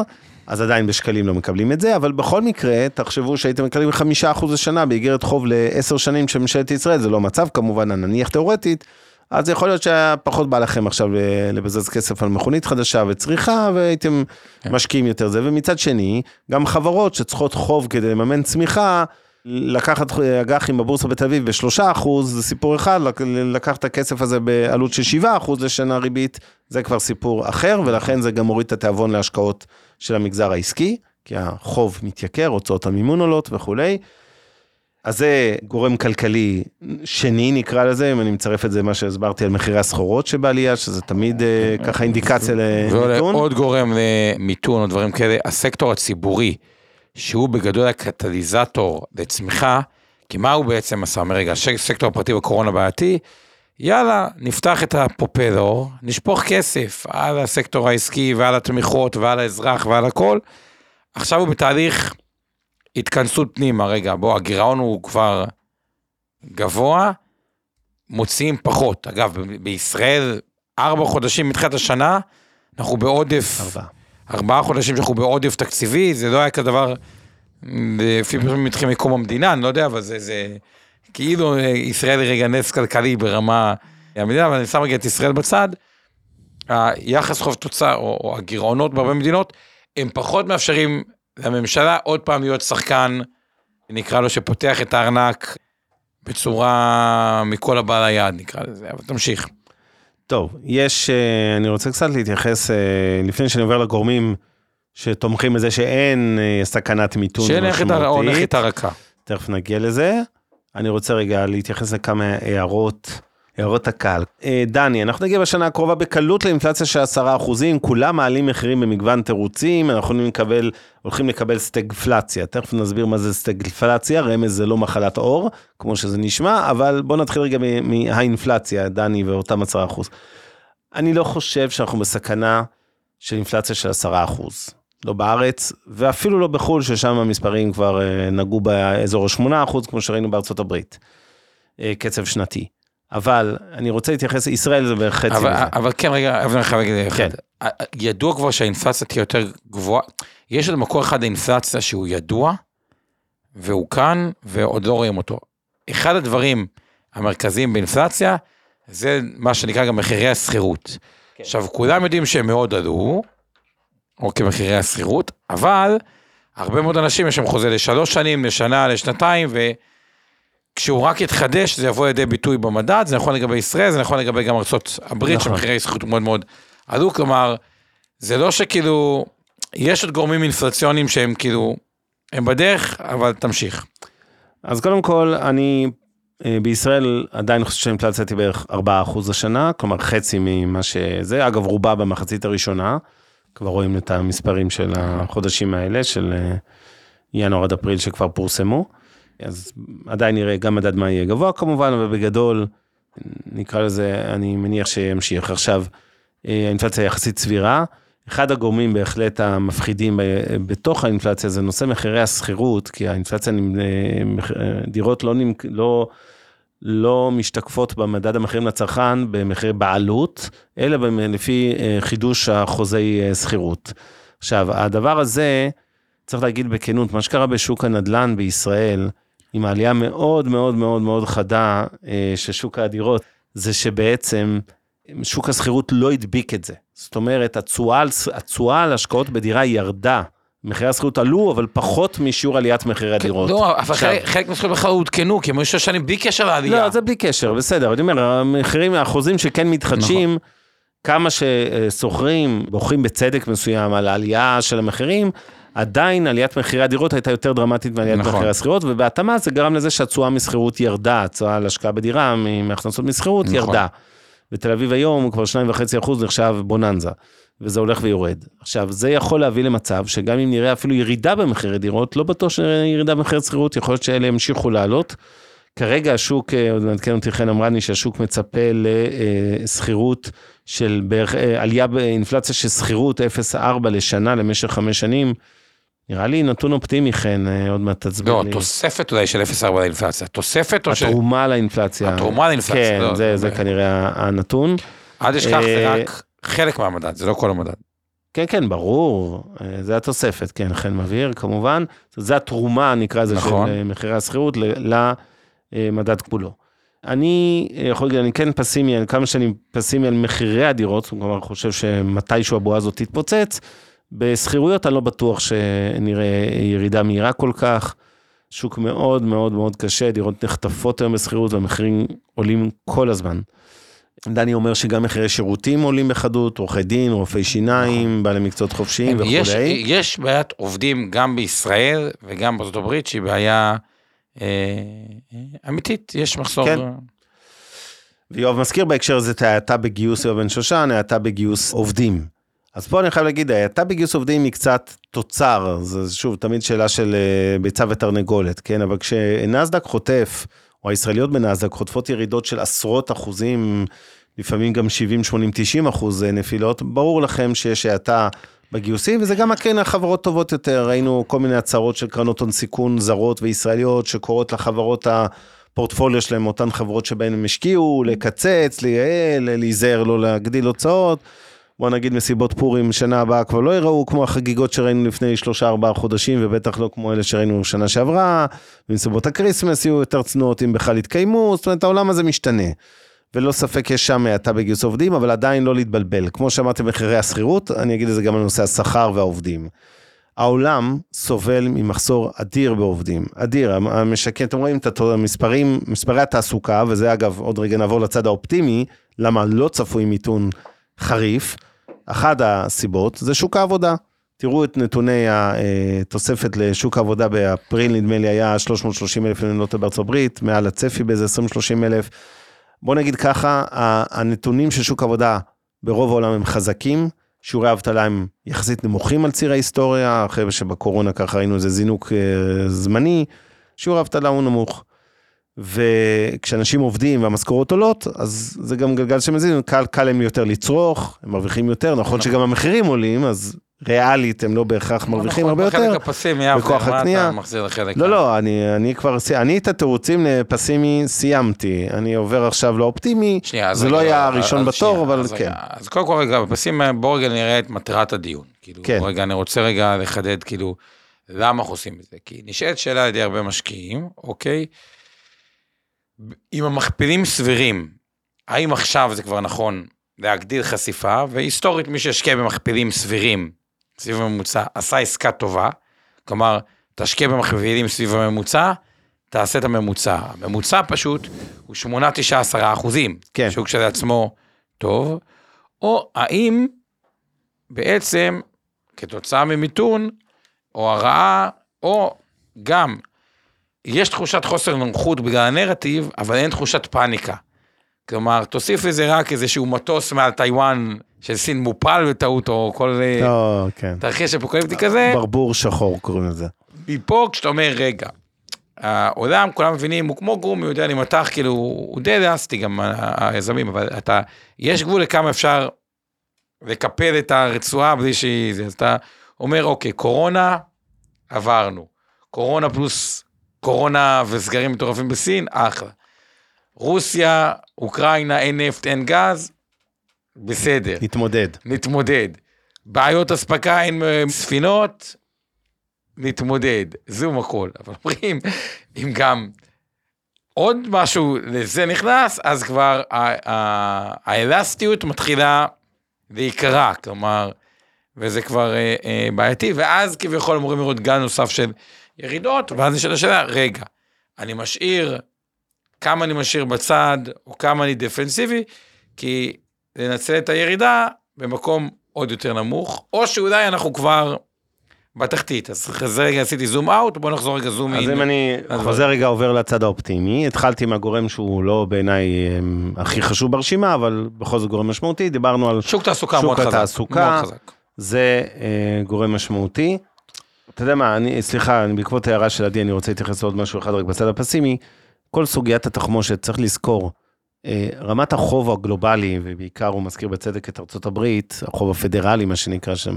אז עדיין בשקלים לא מקבלים את זה, אבל בכל מקרה, תחשבו שהייתם מקבלים חמישה אחוז לשנה באיגרת חוב לעשר שנים של ממשלת ישראל, זה לא מצב כמובן, נניח תאורטית, אז יכול להיות שפחות בא לכם עכשיו לבזז כסף על מכונית חדשה וצריכה, והייתם כן. משקיעים יותר זה, ומצד שני, גם חברות שצריכות חוב כדי לממן צמיחה, לקחת אג"חים בבורסה בתל אביב בשלושה אחוז, זה סיפור אחד, לק- לקחת את הכסף הזה בעלות של שבעה אחוז לשנה ריבית, זה כבר סיפור אחר, ולכן זה גם מוריד את התיאבון להשקעות של המגזר העסקי, כי החוב מתייקר, הוצאות המימון עולות וכולי. אז זה גורם כלכלי שני נקרא לזה, אם אני מצרף את זה מה שהסברתי על מחירי הסחורות שבעלייה, שזה תמיד אה, ככה אינדיקציה ועוד למיתון. עוד גורם למיתון או דברים כאלה, הסקטור הציבורי, שהוא בגדול הקטליזטור לצמיחה, כי מה הוא בעצם עשה מרגע, הסקטור הפרטי בקורונה בעייתי, יאללה, נפתח את הפופלור, נשפוך כסף על הסקטור העסקי ועל התמיכות ועל האזרח ועל הכל. עכשיו הוא בתהליך התכנסות פנימה, רגע, בוא, הגירעון הוא כבר גבוה, מוציאים פחות. אגב, בישראל, ארבע חודשים מתחילת השנה, אנחנו בעודף, ארבעה. ארבעה חודשים שאנחנו בעודף תקציבי, זה לא היה כדבר, לפי מתחיל מקום המדינה, אני לא יודע, אבל זה, זה כאילו אה, ישראל רגע נס כלכלי ברמה המדינה, אבל אני שם רגע את ישראל בצד, היחס חוב תוצר, או, או הגירעונות בהרבה מדינות, הם פחות מאפשרים לממשלה עוד פעם להיות שחקן, נקרא לו, שפותח את הארנק בצורה מכל הבא ליד, נקרא לזה, אבל תמשיך. טוב, יש, אה, אני רוצה קצת להתייחס, אה, לפני שאני עובר לגורמים שתומכים בזה שאין אה, סכנת מיתון שאין משמעותית, נכת הרכה. תכף נגיע לזה. אני רוצה רגע להתייחס לכמה הערות, הערות הקהל. אה, דני, אנחנו נגיע בשנה הקרובה בקלות לאינפלציה של 10 אחוזים, כולם מעלים מחירים במגוון תירוצים, אנחנו לקבל, הולכים לקבל סטגפלציה. תכף נסביר מה זה סטגפלציה, רמז זה לא מחלת עור, כמו שזה נשמע, אבל בוא נתחיל רגע מהאינפלציה, דני, ואותם 10 אחוז. אני לא חושב שאנחנו בסכנה של אינפלציה של 10 אחוז. לא בארץ, ואפילו לא בחו"ל, ששם המספרים כבר אה, נגעו באזור ה-8 אחוז, כמו שראינו בארצות הברית. אה, קצב שנתי. אבל אני רוצה להתייחס, ישראל זה בערך חצי אבל, מזה. אבל כן, רגע, אבל אני חייב להגיד כן. אחד. ידוע כבר שהאינפלציה תהיה יותר גבוהה. יש עוד מקור אחד לאינפלציה שהוא ידוע, והוא כאן, ועוד לא רואים אותו. אחד הדברים המרכזיים באינפלציה, זה מה שנקרא גם מחירי השכירות. כן. עכשיו, כולם יודעים שהם מאוד עלו, אוקיי, מחירי השכירות, אבל הרבה מאוד אנשים יש להם חוזה לשלוש שנים, לשנה, לשנתיים, וכשהוא רק יתחדש זה יבוא לידי ביטוי במדד, זה נכון לגבי ישראל, זה נכון לגבי גם ארצות הברית, נכון. שמחירי השכירות מאוד מאוד עלו, כלומר, זה לא שכאילו, יש עוד גורמים אינפלציוניים שהם כאילו, הם בדרך, אבל תמשיך. אז קודם כל, אני אה, בישראל עדיין חושב שהאינפלציה תהיה בערך 4 אחוז השנה, כלומר חצי ממה שזה, אגב רובה במחצית הראשונה, כבר רואים את המספרים של החודשים האלה, של אה, ינואר עד אפריל שכבר פורסמו, אז עדיין נראה גם מדד מה יהיה גבוה כמובן, אבל בגדול, נקרא לזה, אני מניח שימשיך. עכשיו, אה, האינפלציה יחסית סבירה. אחד הגורמים בהחלט המפחידים בתוך האינפלציה זה נושא מחירי השכירות, כי האינפלציה, אה, אה, דירות לא, נמק, לא, לא משתקפות במדד המחירים לצרכן במחירי בעלות, אלא לפי חידוש החוזי שכירות. עכשיו, הדבר הזה, צריך להגיד בכנות, מה שקרה בשוק הנדל"ן בישראל, עם העלייה מאוד מאוד מאוד מאוד חדה אה, של שוק הדירות, זה שבעצם שוק השכירות לא הדביק את זה. זאת אומרת, התשואה על- השקעות בדירה ירדה. מחירי השכירות עלו, אבל פחות משיעור עליית מחירי הדירות. לא, אבל חלק- מהזכויות בכלל עודכנו, כי הם היו שש שנים בלי קשר לעלייה. לא, זה בלי קשר, בסדר. אני אומר, המחירים, האחוזים שכן מתחדשים, נכון. כמה ששוכרים, בוכים בצדק מסוים על העלייה של המחירים, עדיין עליית מחירי הדירות הייתה יותר דרמטית מעליית נכון. מחירי השכירות, ובהתאמה זה גרם לזה שהתשואה משכירות ירדה, התשואה על השקעה בדירה מהכנסות משכירות נכון. ירדה. בתל אביב היום הוא כבר 2.5 אחוז נחשב בוננזה. וזה הולך ויורד. עכשיו, זה יכול להביא למצב שגם אם נראה אפילו ירידה במחירי דירות, לא בטוח שנראה ירידה במחירי שכירות, יכול להיות שאלה ימשיכו לעלות. כרגע השוק, אה, עוד מעדכן אותי חן אמרה לי שהשוק מצפה לשכירות של בערך, אה, עלייה באינפלציה של שכירות 0.4 לשנה למשך חמש שנים. נראה לי נתון אופטימי, חן, אה, עוד מעט תצביע לא, לי. תוספת אולי של 0.4 לאינפלציה. תוספת או ש... התרומה לאינפלציה. התרומה לאינפלציה, כן, לא, זה, זה זה בעיה. כנראה הנתון. אל תשכח, זה אה, רק חלק מהמדד, זה לא כל המדד. כן, כן, ברור, אה, זה התוספת, כן, חן מבהיר, כמובן. זה התרומה, נקרא לזה, נכון. של מחירי השכירות למדד כולו. אני יכול להגיד, אני כן פסימי, כמה שאני פסימי על מחירי הדירות, כלומר, חושב שמתישהו הבועה הזאת תתפוצץ. בשכירויות אני לא בטוח שנראה ירידה מהירה כל כך. שוק מאוד מאוד מאוד קשה, דירות נחטפות היום בשכירות והמחירים עולים כל הזמן. דני אומר שגם מחירי שירותים עולים בחדות, עורכי דין, רופאי שיניים, בעלי מקצועות חופשיים נכון. יש, וכולי. יש בעיית עובדים גם בישראל וגם בארצות הברית שהיא בעיה אה, אה, אמיתית, יש מחסור. כן. ויואב מזכיר בהקשר הזה את ההאטה בגיוס יואב בן שושן, ההאטה בגיוס עובדים. אז פה אני חייב להגיד, ההאטה בגיוס עובדים היא קצת תוצר, זה שוב תמיד שאלה של אה, ביצה ותרנגולת, כן? אבל כשנסדק חוטף, או הישראליות בנסדק חוטפות ירידות של עשרות אחוזים, לפעמים גם 70, 80, 90 אחוז אה, נפילות, ברור לכם שיש האטה בגיוסים, וזה גם מקרין על חברות טובות יותר, ראינו כל מיני הצהרות של קרנות הון סיכון זרות וישראליות, שקוראות לחברות הפורטפוליו שלהם, אותן חברות שבהן הם השקיעו, לקצץ, לייעל, להיזהר, לא להגדיל הוצאות. בוא נגיד מסיבות פורים שנה הבאה כבר לא יראו כמו החגיגות שראינו לפני שלושה ארבעה חודשים ובטח לא כמו אלה שראינו שנה שעברה, ומסיבות הקריסמס יהיו יותר צנועות אם בכלל יתקיימו, זאת אומרת העולם הזה משתנה. ולא ספק יש שם האטה בגיוס עובדים, אבל עדיין לא להתבלבל. כמו שאמרתי מחירי השכירות, אני אגיד את זה גם על נושא השכר והעובדים. העולם סובל ממחסור אדיר בעובדים, אדיר, המשקם, אתם רואים את המספרים, מספרי התעסוקה, וזה אגב, עוד רגע נעבור לצד האופטימי, למה לא צפוי מיתון חריף, אחת הסיבות זה שוק העבודה. תראו את נתוני התוספת לשוק העבודה באפריל, נדמה לי היה 330 אלף אם בארצות הברית, מעל הצפי באיזה 20-30 אלף. בוא נגיד ככה, הנתונים של שוק העבודה ברוב העולם הם חזקים, שיעורי האבטלה הם יחסית נמוכים על ציר ההיסטוריה, אחרי שבקורונה ככה ראינו איזה זינוק אה, זמני, שיעור האבטלה הוא נמוך. וכשאנשים עובדים והמשכורות עולות, אז זה גם גלגל שמזין, קל, קל להם יותר לצרוך, הם מרוויחים יותר, נכון שגם המחירים עולים, אז ריאלית הם לא בהכרח מרוויחים הרבה יותר. בחלק הפסימי, בכוח הקנייה. אתה מחזיר לחלק? לא, לא, אני, אני כבר, אני את התירוצים לפסימי סיימתי, אני עובר עכשיו לאופטימי, שנייה, זה לא היה הראשון בתור, אבל כן. אז קודם כל רגע, בפסים בואו רגע נראה את מטרת הדיון. כאילו, כן. רגע, אני רוצה רגע לחדד, כאילו, למה אנחנו עושים את זה? כי נשאלת שאלה על ידי הרבה משקיעים, אוקיי? אם המכפילים סבירים, האם עכשיו זה כבר נכון להגדיל חשיפה, והיסטורית מי שהשקיע במכפילים סבירים, סביב הממוצע, עשה עסקה טובה, כלומר, תשקיע במכפילים סביב הממוצע, תעשה את הממוצע. הממוצע פשוט הוא 8, 9, 10 אחוזים. כן. שהוא כשלעצמו טוב, או האם בעצם כתוצאה ממיתון, או הרעה, או גם יש תחושת חוסר נוחות בגלל הנרטיב, אבל אין תחושת פאניקה. כלומר, תוסיף לזה רק איזשהו מטוס מעל טיוואן של סין מופל בטעות, או כל אה, לא, כן. תרחיש אפוקליפטי כזה, ברבור שחור קוראים לזה. מפה כשאתה אומר, רגע, העולם, כולם מבינים, הוא כמו גומי, הוא יודע להימתח, כאילו, הוא די אלסטי גם, היזמים, אבל אתה, יש גבול לכמה אפשר לקפל את הרצועה בלי שהיא, אז אתה אומר, אוקיי, קורונה, עברנו. קורונה פלוס קורונה וסגרים מטורפים בסין, אחלה. רוסיה, אוקראינה, אין נפט, אין גז, בסדר. התמודד. נתמודד. בעיות אספקה, אין אה, ספינות, נתמודד. זום הכל. אבל אומרים, אם גם עוד משהו לזה נכנס, אז כבר האלסטיות מתחילה להיקרע, כלומר, וזה כבר אה, אה, בעייתי, ואז כביכול אמורים לראות גל נוסף של ירידות, ואז נשאלת השאלה, רגע, אני משאיר, כמה אני משאיר בצד, או כמה אני דפנסיבי, כי לנצל את הירידה במקום עוד יותר נמוך, או שאולי אנחנו כבר בתחתית. אז זה רגע עשיתי זום אאוט, בוא נחזור רגע זום אז אין. אם אני אז חוזר רגע עובר לצד האופטימי, התחלתי מהגורם שהוא לא בעיניי אמ, הכי חשוב ברשימה, אבל בכל זאת גורם משמעותי, דיברנו על שוק תעסוקה שוק מאוד חזק. התעסוקה. מאוד חזק. זה אה, גורם משמעותי. אתה יודע מה, אני, סליחה, אני, בעקבות ההערה של עדי, אני רוצה להתייחס לעוד משהו אחד רק בצד הפסימי. כל סוגיית התחמושת, צריך לזכור, אה, רמת החוב הגלובלי, ובעיקר הוא מזכיר בצדק את ארצות הברית, החוב הפדרלי, מה שנקרא שם,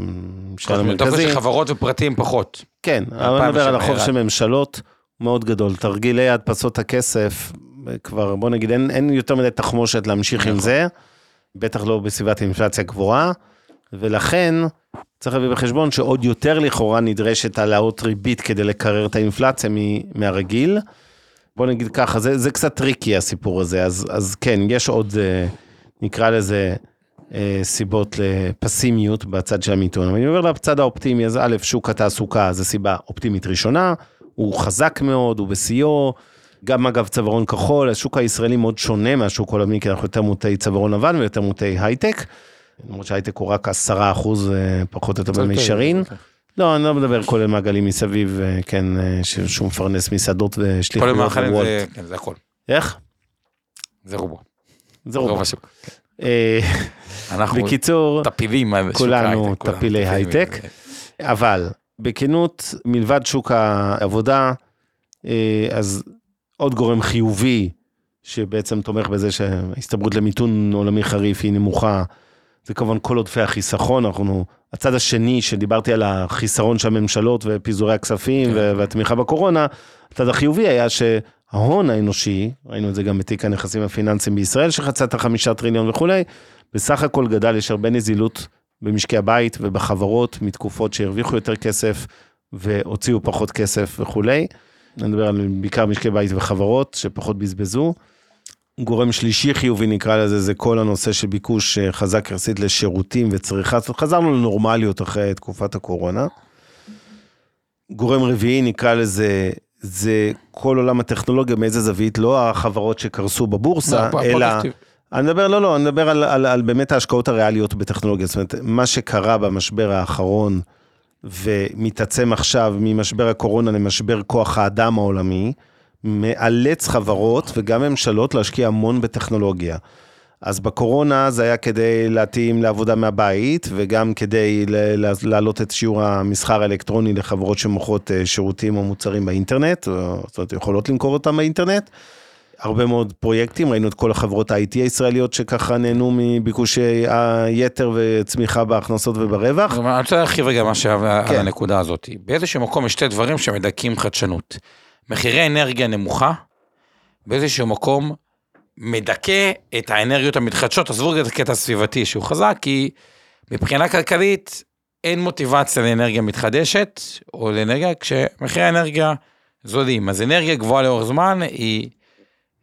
של אתה המרכזי. חושב שחברות ופרטים פחות. כן, אבל אני מדבר על החוב. של ממשלות, מאוד גדול. תרגילי הדפסות הכסף, כבר בוא נגיד, אין, אין יותר מדי תחמושת להמשיך עם נכון. זה, בטח לא בסביבת אינפלציה גבוהה, ולכן צריך להביא בחשבון שעוד יותר לכאורה נדרשת העלאות ריבית כדי לקרר את האינפלציה מהרגיל. בוא נגיד ככה, זה, זה קצת tricky הסיפור הזה, אז, אז כן, יש עוד, אה, נקרא לזה, אה, סיבות לפסימיות בצד של המיתון. אני עובר לצד האופטימי, אז א', שוק התעסוקה זה סיבה אופטימית ראשונה, הוא חזק מאוד, הוא בשיאו, גם אגב צווארון כחול, השוק הישראלי מאוד שונה מהשוק העולמי, כי אנחנו יותר מוטי צווארון לבן ויותר מוטי הייטק. למרות שהייטק הוא רק עשרה אחוז אה, פחות או יותר במישרין. יותר. לא, אני לא מדבר כולל מעגלים מסביב, אה, כן, אה, שהוא מפרנס מסעדות כל ושליחויות המאכלים. זה, כן, זה הכל. איך? זה רובו. זה רוב רוב. השוק. אה, אנחנו בקיצור, טפילים. כולנו טפילי. הייטק. אבל בכנות, מלבד שוק העבודה, אז עוד גורם חיובי שבעצם תומך בזה שההסתברות למיתון עולמי חריף היא נמוכה, זה כמובן כל עודפי החיסכון, אנחנו, הצד השני שדיברתי על החיסרון של הממשלות ופיזורי הכספים כן. והתמיכה בקורונה, הצד החיובי היה שההון האנושי, ראינו את זה גם בתיק הנכסים הפיננסיים בישראל שחצה את החמישה טריליון וכולי, בסך הכל גדל, יש הרבה נזילות במשקי הבית ובחברות מתקופות שהרוויחו יותר כסף והוציאו פחות כסף וכולי. אני מדבר על בעיקר משקי בית וחברות שפחות בזבזו. גורם שלישי חיובי נקרא לזה, זה כל הנושא של ביקוש אה, חזק יחסית לשירותים וצריכה, זאת אומרת, חזרנו לנורמליות אחרי תקופת הקורונה. גורם רביעי נקרא לזה, זה כל עולם הטכנולוגיה, מאיזה זווית, לא החברות שקרסו בבורסה, לא, אלא... אני מדבר, לא, לא, אני מדבר על, על, על באמת ההשקעות הריאליות בטכנולוגיה. זאת אומרת, מה שקרה במשבר האחרון ומתעצם עכשיו ממשבר הקורונה למשבר כוח האדם העולמי, מאלץ חברות וגם ממשלות להשקיע המון בטכנולוגיה. אז בקורונה זה היה כדי להתאים לעבודה מהבית, וגם כדי להעלות את שיעור המסחר האלקטרוני לחברות שמוכרות אה, שירותים או מוצרים באינטרנט, זאת אומרת, יכולות למכור אותם באינטרנט. הרבה מאוד פרויקטים, ראינו את כל החברות ה-IT הישראליות שככה נהנו מביקושי היתר וצמיחה בהכנסות וברווח. אני רוצה להרחיב רגע מה שהיה על כן. הנקודה הזאת. באיזשהו מקום יש שתי דברים שמדכאים חדשנות. מחירי אנרגיה נמוכה, באיזשהו מקום מדכא את האנרגיות המתחדשות, עזבו את הקטע הסביבתי שהוא חזק, כי מבחינה כלכלית אין מוטיבציה לאנרגיה מתחדשת, או לאנרגיה, כשמחירי האנרגיה זולים. אז אנרגיה גבוהה לאורך זמן, היא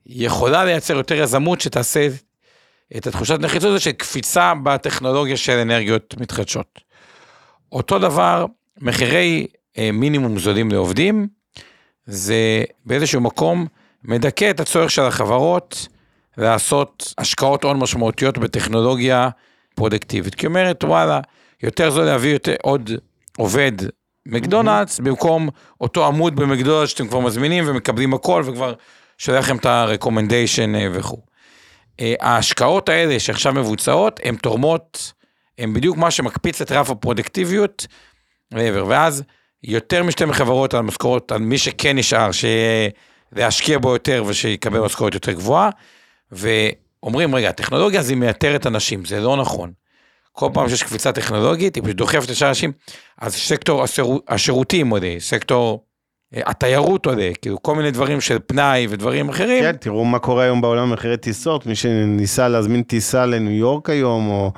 יכולה לייצר יותר יזמות שתעשה את התחושת נחיצות של קפיצה בטכנולוגיה של אנרגיות מתחדשות. אותו דבר, מחירי אה, מינימום זולים לעובדים, זה באיזשהו מקום מדכא את הצורך של החברות לעשות השקעות הון משמעותיות בטכנולוגיה פרודקטיבית. כי אומרת, וואלה, יותר זול להביא יותר, עוד עובד מקדונלדס, במקום אותו עמוד במקדונלדס שאתם כבר מזמינים ומקבלים הכל וכבר שולח לכם את ה-recommendation אה, וכו'. אה, ההשקעות האלה שעכשיו מבוצעות, הן תורמות, הן בדיוק מה שמקפיץ את רף הפרודקטיביות ואז יותר משתי חברות על משכורות, על מי שכן נשאר, להשקיע בו יותר ושיקבל משכורת יותר גבוהה, ואומרים, רגע, הטכנולוגיה הזו מייתרת אנשים, זה לא נכון. כל פעם שיש קפיצה טכנולוגית, היא פשוט דוחפת את שאר האנשים, אז סקטור השירות, השירותים עולה, סקטור אה, התיירות עולה, כאילו כל מיני דברים של פנאי ודברים אחרים. כן, תראו מה קורה היום בעולם במחירי טיסות, מי שניסה להזמין טיסה לניו יורק היום, או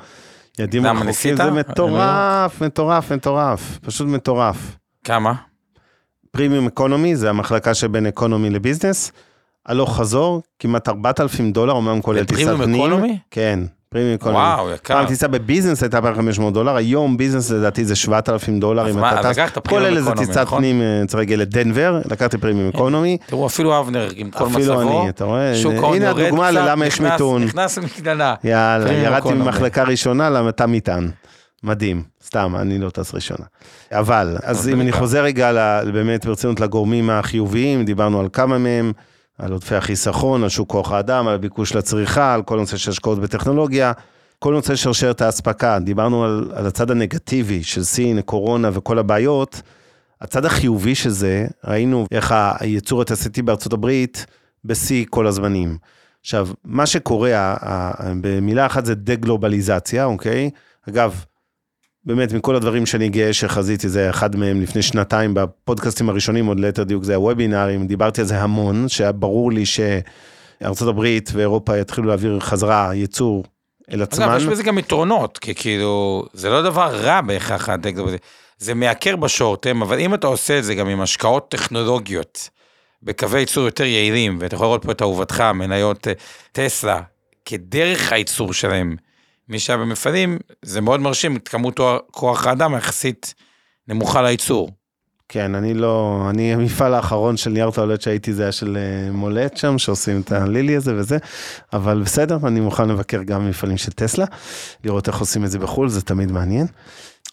ידים רחוקים? זה מטורף, מטורף, מטורף, פשוט מטורף. כמה? פרימיום אקונומי, זה המחלקה שבין אקונומי לביזנס, הלוך חזור, כמעט 4,000 דולר, אומנם כולל טיסת פנים. אקונומי? כן, פרימיום אקונומי. וואו, יקר. פעם טיסה בביזנס הייתה בערך 500 דולר, היום ביזנס לדעתי זה 7,000 דולר, אם אתה טס, לקחת כל פרימיום אלה זה אקונומי, טיסת נכון? כן. פנים, אה, צריך להגיע לדנבר, לקחתי פרימיום אקונומי, תראו, אפילו אבנר עם כל אפילו מצבו, אני, אתה רואה, הנה- הדוגמה ללמה יש מיתון. נכנס למקדנה. יאללה, פרימיום ירדתי. ממחלקה ראשונה למתה מטען. מדהים, סתם, אני לא טס ראשונה. אבל, אז אם אני. חוזר רגע באמת ברצינות לגורמים החיוביים, דיברנו על כמה מהם, על עודפי החיסכון, על שוק כוח האדם, על הביקוש לצריכה, על כל נושא של השקעות בטכנולוגיה, כל נושא שרשרת האספקה, דיברנו על, על הצד הנגטיבי של סין, קורונה וכל הבעיות. הצד החיובי של זה, ראינו איך הייצור התעשייתי בארצות הברית בשיא כל הזמנים. עכשיו, מה שקורה, במילה אחת זה דה-גלובליזציה, אוקיי? אגב, באמת מכל הדברים שאני גאה שחזיתי, זה אחד מהם לפני שנתיים בפודקאסטים הראשונים, עוד ליתר דיוק זה הוובינארים, דיברתי על זה המון, שהיה ברור לי שארצות הברית ואירופה יתחילו להעביר חזרה ייצור אל עצמן. אגב, יש בזה גם יתרונות, כי כאילו, זה לא דבר רע בהכרח זה מעקר בשורטם, אבל אם אתה עושה את זה גם עם השקעות טכנולוגיות, בקווי ייצור יותר יעילים, ואתה יכול לראות פה את אהובתך, מניות אה, טסלה, כדרך הייצור שלהם, מי שהיה במפעלים, זה מאוד מרשים את כמות כוח האדם היחסית נמוכה לייצור. כן, אני לא, אני המפעל האחרון של נייר טואלט שהייתי זה היה של אה, מולט שם, שעושים את הלילי הזה וזה, אבל בסדר, אני מוכן לבקר גם מפעלים של טסלה, לראות איך עושים את זה בחו"ל, זה תמיד מעניין.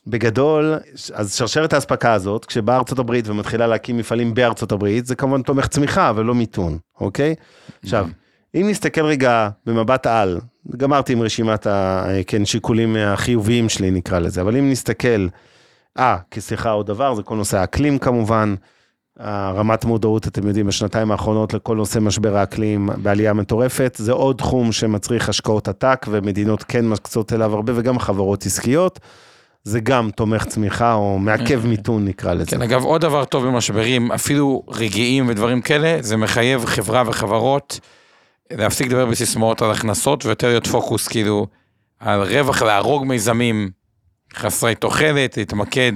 בגדול, אז שרשרת האספקה הזאת, כשבאה ארצות הברית ומתחילה להקים מפעלים בארצות הברית, זה כמובן תומך צמיחה, אבל לא מיתון, אוקיי? עכשיו, אם נסתכל רגע במבט על, גמרתי עם רשימת ה... כן, שיקולים החיוביים שלי נקרא לזה, אבל אם נסתכל, אה, כי סליחה עוד דבר, זה כל נושא האקלים כמובן, הרמת מודעות, אתם יודעים, בשנתיים האחרונות לכל נושא משבר האקלים בעלייה מטורפת, זה עוד תחום שמצריך השקעות עתק, ומדינות כן מקצות אליו הרבה, וגם חברות עסקיות. זה גם תומך צמיחה או מעכב מיתון נקרא לזה. כן, אגב, עוד דבר טוב במשברים, אפילו רגעיים ודברים כאלה, זה מחייב חברה וחברות להפסיק לדבר בסיסמאות על הכנסות ויותר להיות פוקוס כאילו על רווח, להרוג מיזמים חסרי תוחלת, להתמקד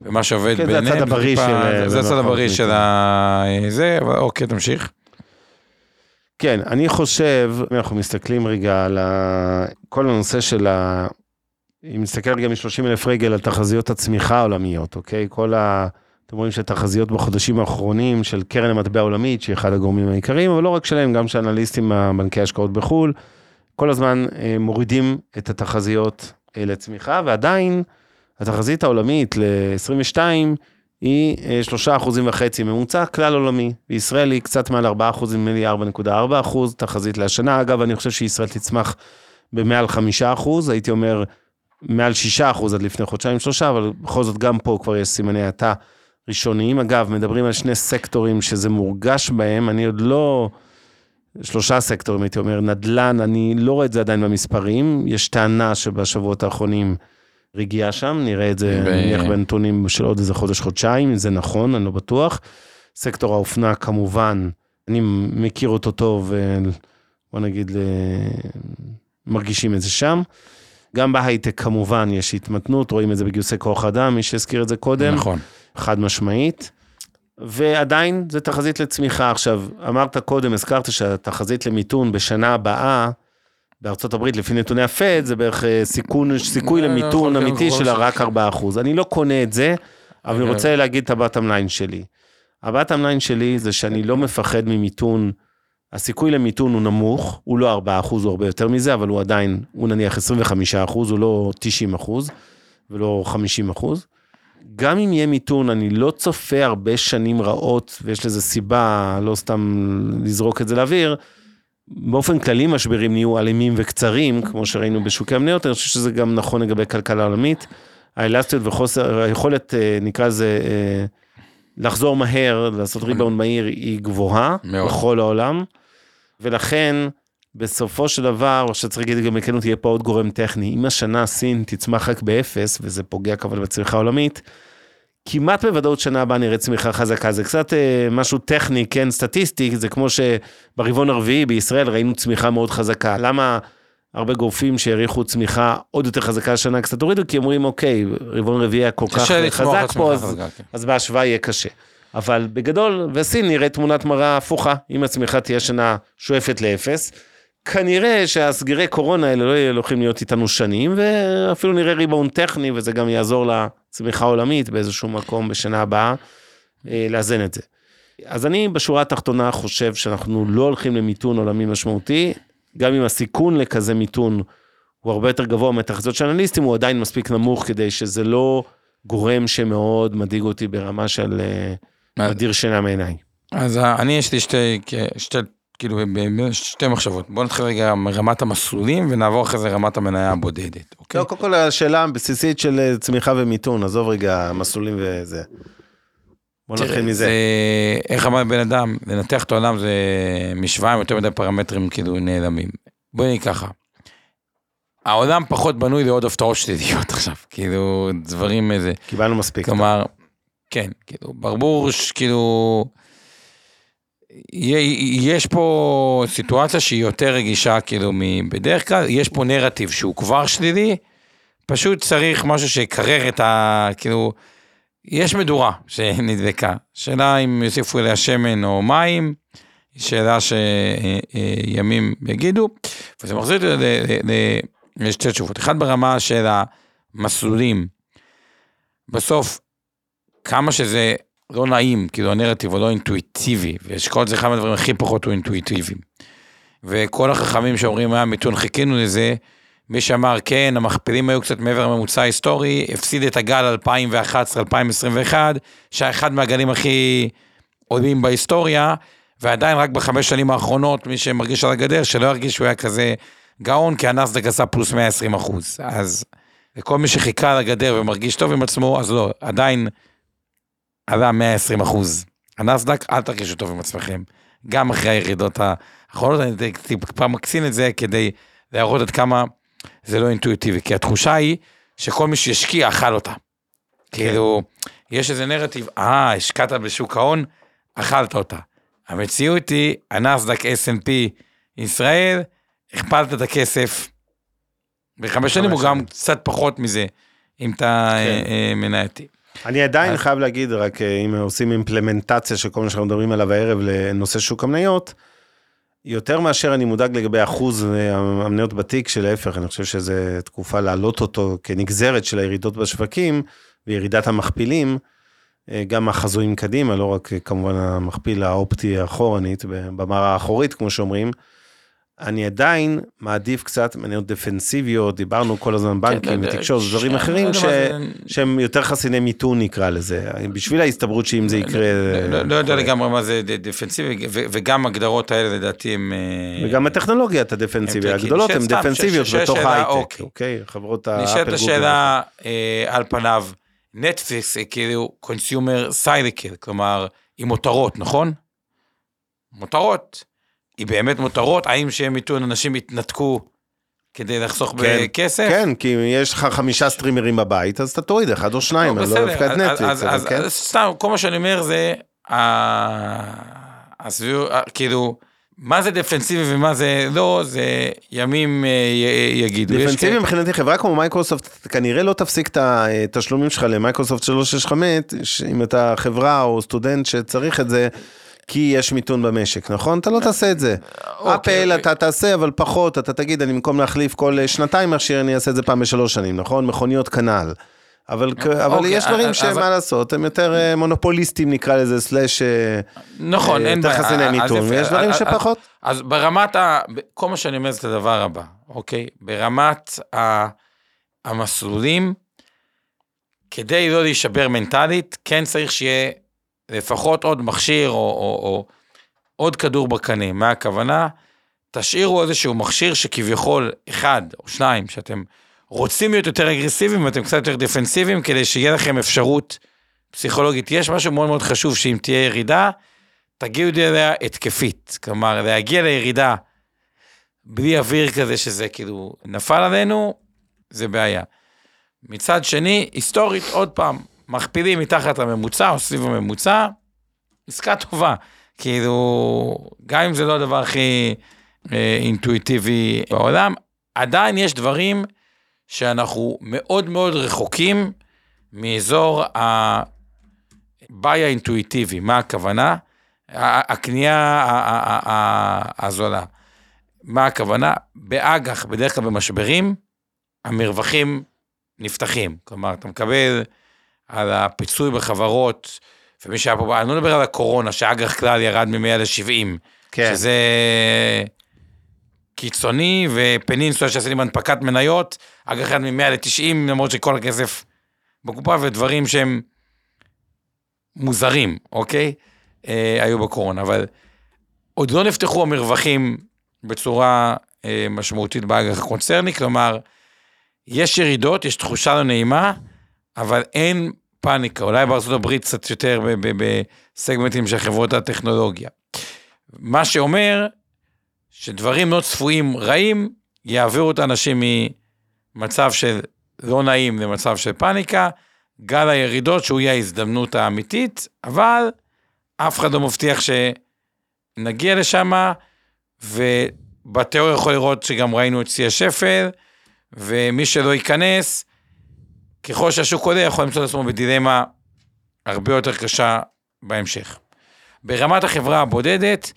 במה שעובד כן, זה ביניהם. הצד הבריא של- זה הצד הבריא של. ה... זה, אבל אוקיי, תמשיך. כן, אני חושב, אם אנחנו מסתכלים רגע על ה... כל הנושא של ה... אם נסתכל רגע מ-30 אלף רגל על תחזיות הצמיחה העולמיות, אוקיי? כל ה... אתם רואים שהתחזיות בחודשים האחרונים של קרן המטבע העולמית, שהיא אחד הגורמים העיקריים, אבל לא רק שלהם, גם של אנליסטים בבנקי השקעות בחו"ל, כל הזמן אה, מורידים את התחזיות אה, לצמיחה, ועדיין התחזית העולמית ל-22 היא אה, שלושה אחוזים וחצי ממוצע כלל עולמי. בישראל היא קצת מעל 4 אחוזים, נדמה לי 4.4 אחוז תחזית לשנה. אגב, אני חושב שישראל תצמח במעל 5 אחוז, הייתי אומר מעל 6 אחוז עד לפני חודשיים שלושה, אבל בכל זאת גם פה כבר יש סימני האטה ראשוניים. אגב, מדברים על שני סקטורים שזה מורגש בהם, אני עוד לא... שלושה סקטורים, הייתי אומר, נדל"ן, אני לא רואה את זה עדיין במספרים, יש טענה שבשבועות האחרונים רגיעה שם, נראה את זה ב- נניח בנתונים של עוד איזה חודש-חודשיים, אם זה נכון, אני לא בטוח. סקטור האופנה כמובן, אני מכיר אותו טוב, אה, בוא נגיד, ל- מרגישים את זה שם. גם בהייטק כמובן יש התמתנות, רואים את זה בגיוסי כוח אדם, מי שהזכיר את זה קודם. נכון. חד משמעית. ועדיין זה תחזית לצמיחה. עכשיו, אמרת קודם, הזכרת שהתחזית למיתון בשנה הבאה, בארצות הברית, לפי נתוני הפד, זה בערך אה, סיכון, סיכוי לא, לא, למיתון יכול אמיתי להיות של. רק 4%. אני לא קונה את זה, אבל אני אוקיי. רוצה להגיד את ה bottom line שלי. ה bottom line שלי זה שאני לא מפחד ממיתון, הסיכוי למיתון הוא נמוך, הוא לא 4%, הוא הרבה יותר מזה, אבל הוא עדיין, הוא נניח 25%, הוא לא 90% ולא 50%. גם אם יהיה מיתון, אני לא צופה הרבה שנים רעות, ויש לזה סיבה, לא סתם לזרוק את זה לאוויר. באופן כללי משברים נהיו אלימים וקצרים, כמו שראינו בשוקי המניות, אני חושב שזה גם נכון לגבי כלכלה עולמית. האלסטיות וחוסר, היכולת, אה, נקרא לזה, אה, לחזור מהר, לעשות ריבאונד מהיר, היא גבוהה מאוד. בכל העולם. ולכן, בסופו של דבר, שצריך להגיד גם בכנות, יהיה פה עוד גורם טכני. אם השנה סין תצמח רק באפס, וזה פוגע כמובן בצמיחה העולמית, כמעט בוודאות שנה הבאה נראה צמיחה חזקה. זה קצת אה, משהו טכני, כן, סטטיסטי, זה כמו שברבעון הרביעי בישראל ראינו צמיחה מאוד חזקה. למה הרבה גופים שהעריכו צמיחה עוד יותר חזקה השנה קצת הורידו? כי אומרים, אוקיי, רבעון רביעי היה כל כך חזק פה, אז חזקה, כן. אז בהשוואה יהיה קשה. אבל בגדול, וסין נראה תמונת מראה הפוכה, אם הצמיחה תהיה שנה שואפת לאפס, כנראה שהסגירי קורונה האלה לא הולכים להיות איתנו שנים, ואפילו נראה ריבאון טכני, וזה גם יעזור לצמיחה העולמית באיזשהו מקום בשנה הבאה, אה, לאזן את זה. אז אני בשורה התחתונה חושב שאנחנו לא הולכים למיתון עולמי משמעותי, גם אם הסיכון לכזה מיתון הוא הרבה יותר גבוה מהתחזיות של אנליסטים, הוא עדיין מספיק נמוך כדי שזה לא גורם שמאוד מדאיג אותי ברמה של אה, מדיר שינה מעיניי. אז אה, אני יש לי שתי, שתי, כאילו, שתי מחשבות. בוא נתחיל רגע מרמת המסלולים ונעבור אחרי זה רמת המניה הבודדת, אוקיי? לא, קודם כל השאלה הבסיסית של אה, צמיחה ומיתון, עזוב רגע מסלולים וזה. בוא נתחיל מזה. זה, איך אמר בן אדם, לנתח את העולם זה משוואה עם יותר מדי פרמטרים כאילו נעלמים. בואי נגיד ככה. העולם פחות בנוי לעוד הפתעות שליליות עכשיו, כאילו דברים איזה, קיבלנו מספיק. כלומר, כן, כאילו, ברבור, כאילו, יש פה סיטואציה שהיא יותר רגישה, כאילו, מבדרך כלל, יש פה נרטיב שהוא כבר שלילי, פשוט צריך משהו שיקרר את ה... כאילו, יש מדורה שנדלקה, שאלה אם יוסיפו אליה שמן או מים, שאלה שימים יגידו, וזה מחזיר אותי לשתי תשובות, אחד ברמה של המסלולים, בסוף, כמה שזה לא נעים, כאילו הנרטיב הוא לא אינטואיטיבי, ואשכול זה אחד מהדברים הכי פחות הוא אינטואיטיביים. וכל החכמים שאומרים, היה מיתון, חיכינו לזה, מי שאמר, כן, המכפילים היו קצת מעבר לממוצע ההיסטורי, הפסיד את הגל 2011-2021, שהיה אחד מהגלים הכי עולים בהיסטוריה, ועדיין רק בחמש שנים האחרונות, מי שמרגיש על הגדר, שלא ירגיש שהוא היה כזה גאון, כי הנסדק עשה פלוס 120 אחוז. אז לכל מי שחיכה על הגדר ומרגיש טוב עם עצמו, אז לא, עדיין עלה 120 אחוז. הנסדק, אל תרגישו טוב עם עצמכם. גם אחרי הירידות האחרונות, אני טיפה מקצין את זה כדי להראות עד כמה זה לא אינטואיטיבי, כי התחושה היא שכל מי שהשקיע אכל אותה. כאילו, יש איזה נרטיב, אה, השקעת בשוק ההון, אכלת אותה. המציאות היא, הנסדק S&P ישראל, הכפלת את הכסף בחמש שנים, או גם קצת פחות מזה, אם אתה כן. אה, אה, מנייתי. אני עדיין אז- חייב להגיד, רק אה, אם עושים אימפלמנטציה של כל מה שאנחנו מדברים עליו הערב לנושא שוק המניות, יותר מאשר אני מודאג לגבי אחוז אה, המניות בתיק, שלהפך, אני חושב שזו תקופה להעלות אותו כנגזרת של הירידות בשווקים וירידת המכפילים, אה, גם החזויים קדימה, לא רק כמובן המכפיל האופטי האחורנית, במראה האחורית, כמו שאומרים. אני עדיין מעדיף קצת מניות דפנסיביות, דיברנו כל הזמן בנקים כן, ותקשורת ודברים כן, אחרים לא זה- שהם יותר חסיני מיתון נקרא לזה, בשביל ההסתברות שאם זה יקרה. לא- לא- לא יודע. לגמרי מה זה דפנסיבי, וגם הגדרות האלה לדעתי הם... אה, וגם הטכנולוגיית הדפנסיביה, הם הגדולות הן דפנסיביות בתוך שאלה, ההייטק, אוקיי. אוקיי? חברות האפל נשאלת. השאלה אה, על פניו, נטפליקס כאילו consumer cyclical, כלומר, היא מותרות, נכון? מותרות. היא באמת מותרות, האם שהם מיתון אנשים יתנתקו כדי לחסוך כן, בכסף? כן, כי אם יש לך חמישה סטרימרים בבית, אז אתה תוריד אחד או שניים, לא, לא בסדר, דווקא את נטפליקס, אז- אז- כן. אז סתם, כל מה שאני אומר זה, ה- הסביב- כאילו, מה זה דפנסיבי ומה זה לא, זה ימים אה, י- יגידו. דפנסיבי מבחינתי חברה כמו מייקרוסופט כנראה לא תפסיק את התשלומים שלך למייקרוסופט 365 אם אתה חברה או סטודנט שצריך את זה. כי יש מיתון במשק, נכון? אתה לא תעשה את זה. אוקיי. אפל אתה תעשה, אבל פחות, אתה תגיד, אני במקום להחליף כל אה, שנתיים מכשיר, אני אעשה את זה פעם בשלוש שנים, נכון? מכוניות כנ"ל. אבל, כ- אבל אוקיי, יש דברים אז- שמה אז- לעשות, הם יותר אה, מונופוליסטים נקרא לזה, סלאש אה, נכון, אה, אין יותר בעיה. חסיני אז מיתון, ויש דברים שפחות. אז ברמת ה... כל מה שאני אומר זה את הדבר הבא, אוקיי? ברמת ה... המסלולים, כדי לא להישבר מנטלית, כן צריך שיהיה לפחות עוד מכשיר או, או, או עוד כדור בקנה. מה הכוונה? תשאירו איזשהו מכשיר שכביכול אחד או שניים, שאתם רוצים להיות יותר אגרסיביים ואתם קצת יותר דפנסיביים, כדי שיהיה לכם אפשרות פסיכולוגית. יש משהו מאוד מאוד חשוב, שאם תהיה ירידה, תגיעו אליה התקפית. כלומר, להגיע לירידה בלי אוויר כזה שזה כאילו נפל עלינו, זה בעיה. מצד שני, היסטורית, עוד פעם, מכפילים מתחת לממוצע או סביב הממוצע, עסקה טובה. כאילו, גם אם זה לא הדבר הכי אה, אינטואיטיבי בעולם, עדיין יש דברים שאנחנו מאוד מאוד רחוקים מאזור הבאי האינטואיטיבי. מה הכוונה? הקנייה הזולה. מה הכוונה? באג"ח, בדרך כלל במשברים, המרווחים נפתחים. כלומר, אתה מקבל על הפיצוי בחברות, ומי שהיה פה, אני לא מדבר על הקורונה, שאג"ח כלל ירד מ-100 ל-70, כן. שזה קיצוני, ופנינסולה שעשיתם הנפקת מניות, אגב אחד מ-100 ל-90, למרות שכל הכסף בקופה, ודברים שהם מוזרים, אוקיי? אה, היו בקורונה, אבל עוד לא נפתחו המרווחים בצורה אה, משמעותית באג"ח הקונצרני, כלומר, יש ירידות, יש תחושה לא נעימה, אבל אין פאניקה, אולי בארצות הברית קצת יותר בסגמנטים של חברות הטכנולוגיה. מה שאומר שדברים לא צפויים רעים, יעבירו את האנשים ממצב של לא נעים למצב של פאניקה, גל הירידות שהוא יהיה ההזדמנות האמיתית, אבל אף אחד לא מבטיח שנגיע לשם, ובתיאוריה יכול לראות שגם ראינו את שיא השפל, ומי שלא ייכנס, ככל שהשוק עולה, יכול למצוא את עצמו בדילמה הרבה יותר קשה בהמשך. ברמת החברה הבודדת,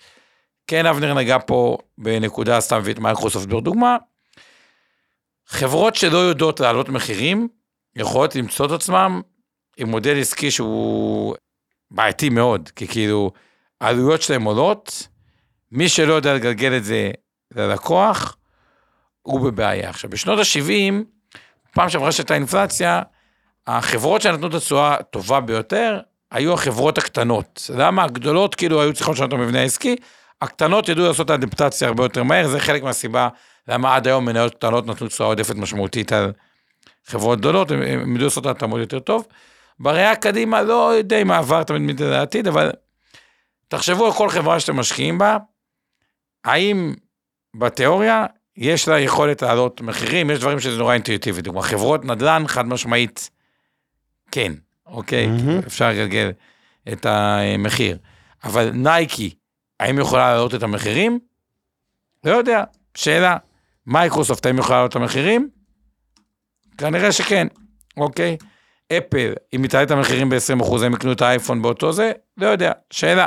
כן אבנר נגע פה בנקודה, סתם הביא את מייקרוסופט בדוגמה, חברות שלא יודעות להעלות מחירים, יכולות למצוא את עצמם עם מודל עסקי שהוא בעייתי מאוד, כי כאילו העלויות שלהם עולות, מי שלא יודע לגלגל את זה ללקוח, הוא בבעיה. עכשיו, בשנות ה-70, פעם שעברה שהייתה אינפלציה, החברות שנתנו את התשואה הטובה ביותר, היו החברות הקטנות. למה הגדולות כאילו היו צריכות לשנות את המבנה העסקי? הקטנות ידעו לעשות אדפטציה הרבה יותר מהר, זה חלק מהסיבה למה עד היום מניות קטנות נתנו תשואה עודפת משמעותית על חברות גדולות, הם, ידעו לעשות התאמות יותר טוב. בראייה קדימה לא יודע אם העבר תמיד מתנדד לעתיד, אבל תחשבו על כל חברה שאתם משקיעים בה, האם בתיאוריה יש לה יכולת להעלות מחירים, יש דברים שזה נורא אינטואיטיבי, דוגמה חברות נדל"ן חד משמעית, כן, אוקיי, מהמם. אפשר לגלגל את המחיר, אבל נייקי, האם יכולה להעלות את המחירים? לא יודע, שאלה, מייקרוסופט האם יכולה להעלות את המחירים? כנראה שכן, אוקיי. אפל, אם היא תעלה את המחירים ב-20%, הם יקנו את האייפון באותו זה? לא יודע, שאלה.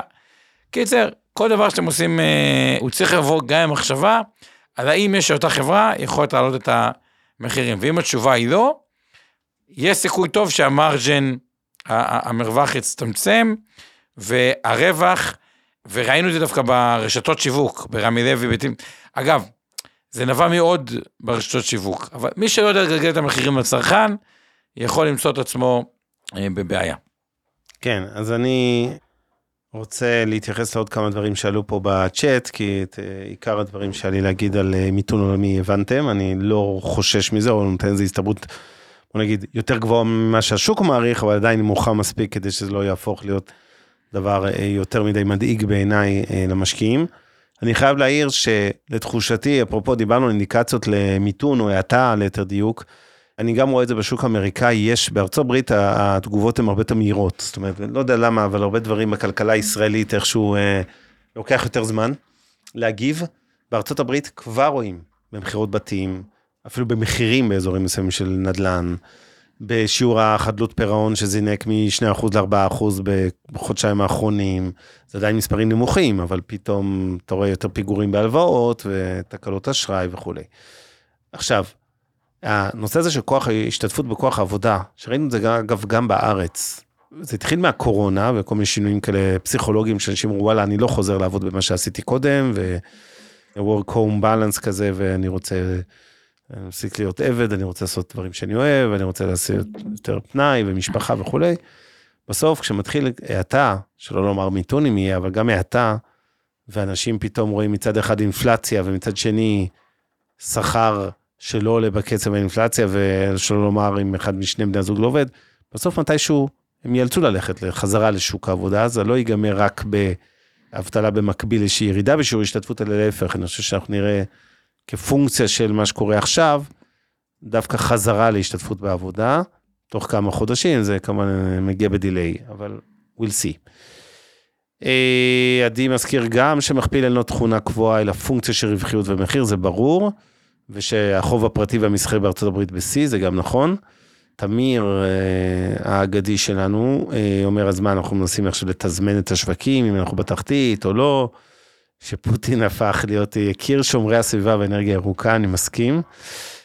קיצר, כל דבר שאתם עושים, אה, הוא צריך לבוא גם עם מחשבה, על האם יש לאותה חברה יכולת להעלות את המחירים. ואם התשובה היא לא, יש סיכוי טוב שהמרג'ן, המרווח יצטמצם, והרווח, וראינו את זה דווקא ברשתות שיווק, ברמי לוי, ביתים. אגב, זה נבע מאוד ברשתות שיווק, אבל מי שלא יודע לגלגל את המחירים לצרכן, יכול למצוא את עצמו אה, בבעיה. כן, אז אני רוצה להתייחס לעוד כמה דברים שעלו פה בצ'אט, כי את אה, עיקר הדברים שהיה לי להגיד על אה, מיתון עולמי הבנתם, אני לא חושש מזה, או נותן איזה הסתברות, בוא נגיד, יותר גבוהה ממה שהשוק מעריך, אבל עדיין נמוכה מספיק כדי שזה לא יהפוך להיות דבר אה, יותר מדי מדאיג בעיניי למשקיעים. אני חייב להעיר שלתחושתי, אפרופו דיברנו על אינדיקציות למיתון או האטה ליתר דיוק, אני גם רואה את זה בשוק האמריקאי, יש, בארצות הברית התגובות הן הרבה יותר מהירות, זאת אומרת, לא יודע למה, אבל הרבה דברים בכלכלה הישראלית איכשהו אה, לוקח יותר זמן להגיב. בארצות הברית כבר רואים במכירות בתים, אפילו במחירים באזורים מסוימים של נדל"ן, בשיעור החדלות פירעון שזינק מ-2% ל-4% בחודשיים האחרונים, זה עדיין מספרים נמוכים, אבל פתאום אתה רואה יותר פיגורים בהלוואות ותקלות אשראי וכולי. עכשיו, הנושא הזה של כוח השתתפות בכוח העבודה, שראינו את זה אגב גם בארץ, זה התחיל מהקורונה וכל מיני שינויים כאלה פסיכולוגיים שאנשים אמרו וואלה אני לא חוזר לעבוד במה שעשיתי קודם ו-work home balance כזה ואני רוצה אני מפסיק להיות עבד אני רוצה לעשות דברים שאני אוהב אני רוצה לעשות יותר פנאי ומשפחה וכולי. בסוף כשמתחיל האטה שלא לומר מיתון אם יהיה אבל גם האטה ואנשים פתאום רואים מצד אחד אינפלציה ומצד שני שכר שלא עולה בקצב האינפלציה, ושלא לומר אם אחד משני בני הזוג לא עובד, בסוף מתישהו הם ייאלצו ללכת לחזרה לשוק העבודה, זה לא ייגמר רק באבטלה במקביל לאיזושהי ירידה בשיעור השתתפות, אלא להפך, אני חושב שאנחנו נראה כפונקציה של מה שקורה עכשיו, דווקא חזרה להשתתפות בעבודה, תוך כמה חודשים, זה כמובן מגיע בדיליי, אבל we'll see. אה, עדי מזכיר גם שמכפיל אינו תכונה קבועה, אלא פונקציה של רווחיות ומחיר, זה ברור. ושהחוב הפרטי והמסחרי בארצות הברית בשיא, זה גם נכון. תמיר אה, האגדי שלנו אה, אומר אז מה אנחנו מנסים עכשיו לתזמן את השווקים אם אנחנו בתחתית או לא. שפוטין הפך להיות יקיר שומרי הסביבה ואנרגיה ירוקה אני מסכים.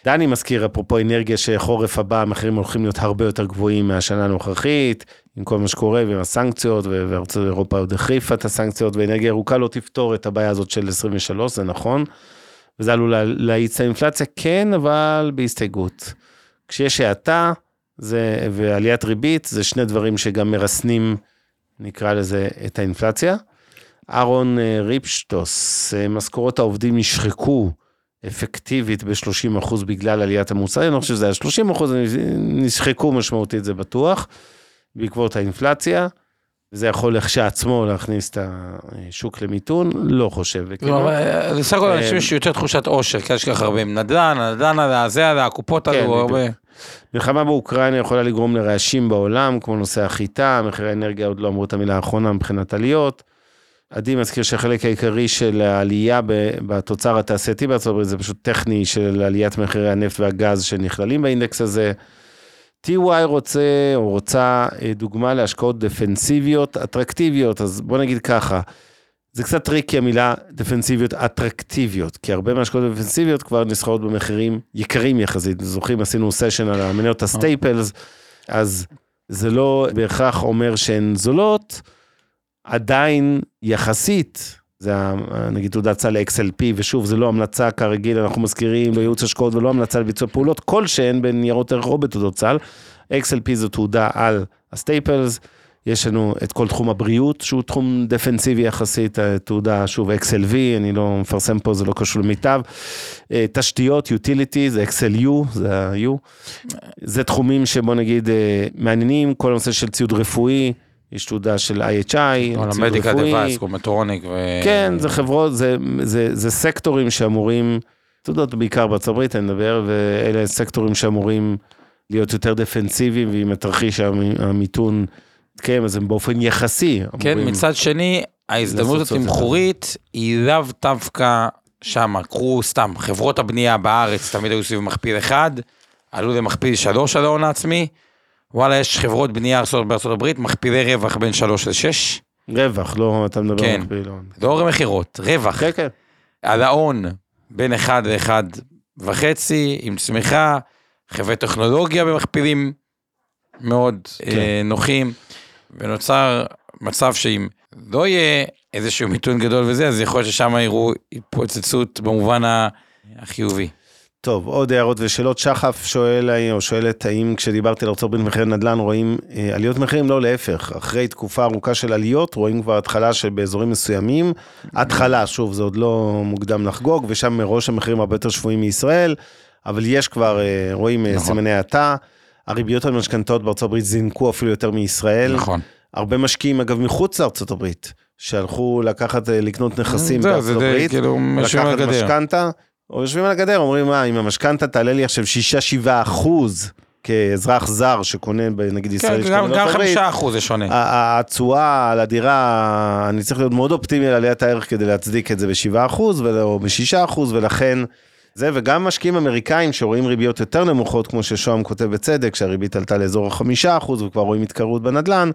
דני מזכיר אפרופו אנרגיה שחורף הבא המחירים הולכים להיות הרבה יותר גבוהים מהשנה הנוכחית עם כל מה שקורה ועם הסנקציות וארצות אירופה עוד החריפה את הסנקציות ואנרגיה ירוקה לא תפתור את הבעיה הזאת של 23 זה נכון. וזה עלול לה- להאיץ האינפלציה, כן, אבל בהסתייגות. כשיש האטה ועליית ריבית, זה שני דברים שגם מרסנים, נקרא לזה, את האינפלציה. אהרון אה, ריפשטוס, אה, משכורות העובדים נשחקו אפקטיבית ב-30% בגלל עליית המוצרים, אני לא חושב שזה היה 30%, נשחקו משמעותית, זה בטוח, בעקבות האינפלציה. וזה יכול כשעצמו להכניס את השוק למיתון, לא חושב. לא, אבל, אה, בסך הכל אה, אנשים יש יותר תחושת עושר, כי יש כל כך הרבה עם נדל"ן, הנדל"ן עלה, זה הקופות כן, בדיוק. הרבה. מלחמה באוקראינה יכולה לגרום לרעשים בעולם, כמו נושא החיטה, מחירי האנרגיה עוד לא אמרו את המילה האחרונה מבחינת עליות. עדי מזכיר שהחלק העיקרי של העלייה בתוצר התעשייתי בארצות הברית זה פשוט טכני של עליית מחירי הנפט והגז שנכללים באינדקס הזה. TY רוצה או רוצה אה, דוגמה להשקעות דפנסיביות אטרקטיביות, אז בוא נגיד ככה, זה קצת tricky המילה דפנסיביות אטרקטיביות, כי הרבה מהשקעות דפנסיביות כבר נסחרות במחירים יקרים יחסית. זוכרים, עשינו סשן על המניות ה staples, אז זה לא בהכרח אומר שהן זולות, עדיין יחסית, זה נגיד תעודת סל ל-XLP, ושוב, זה לא המלצה כרגיל, אנחנו מזכירים, לא ייעוץ השקעות ולא המלצה לביצוע פעולות כלשהן בניירות ערך או בתעודות סל. XLP זו תעודה על ה staples, יש לנו את כל תחום הבריאות, שהוא תחום דפנסיבי יחסית, התעודה, שוב, XLV, אני לא מפרסם פה, זה לא קשור למיטב. אה, תשתיות, utility, זה XLU, זה ה-U. זה תחומים שבוא נגיד אה, מעניינים, כל הנושא של ציוד רפואי, יש תעודה של IHI, ציוד רפואי. device, מדטרוניק ו... כן, זה חברות, זה, זה, זה סקטורים שאמורים, תעודות בעיקר בארצות הברית, אני מדבר, ואלה סקטורים שאמורים להיות יותר דפנסיביים, ואם התרחיש המ- המיתון יתקיים, אז הם באופן יחסי. כן, אמורים- מצד שני, ההזדמנות. התמחורית היא לאו דווקא שמה, קחו סתם, חברות הבנייה בארץ תמיד היו סביב מכפיל אחד, עלו למכפיל שלוש על ההון העצמי, וואלה, יש חברות בנייה ארצות- בארצות הברית, מכפילי רווח בין שלוש לשש, רווח, לא, אתה מדבר כן. על מקביל, לא. לא מכירות, רווח. כן, כן. על ההון בין אחד לאחד וחצי, עם צמיחה, חברי טכנולוגיה במכפילים מאוד כן. אה, נוחים, ונוצר מצב שאם לא יהיה איזשהו מיתון גדול וזה, אז יכול להיות ששם יראו התפוצצות במובן החיובי. טוב, עוד הערות ושאלות. שחף שואל, או שואלת, האם כשדיברתי על ארצות הברית מחירי נדל"ן רואים אה, עליות מחירים? לא, להפך. אחרי תקופה ארוכה של עליות, רואים כבר התחלה שבאזורים מסוימים, התחלה, שוב, זה עוד לא מוקדם לחגוג, ושם מראש המחירים הרבה יותר שפויים מישראל, אבל יש כבר, אה, רואים אה, נכון. סימני האטה. הריביות על משכנתאות בארצות הברית זינקו אפילו יותר מישראל. נכון. הרבה משקיעים, אגב, מחוץ לארצות הברית, שהלכו לקחת, אה, לקנות נכסים זהו, בארצות הברית. כאילו, לקחת. משכנתה, או יושבים על הגדר, אומרים, מה, אם המשכנתה תעלה לי עכשיו 6-7 אחוז כאזרח זר שקונה, נגיד כן, ישראלי שקונה גם גם בארצות הברית, חמישה אחוז זה שונה. התשואה על הדירה, אני צריך להיות מאוד אופטימי על עליית הערך כדי להצדיק את זה ב-7 אחוז או ב-6 אחוז, ולכן זה, וגם משקיעים אמריקאים שרואים ריביות יותר נמוכות, כמו ששוהם כותב בצדק, שהריבית עלתה לאזור ה-5 אחוז וכבר רואים התקררות בנדל"ן,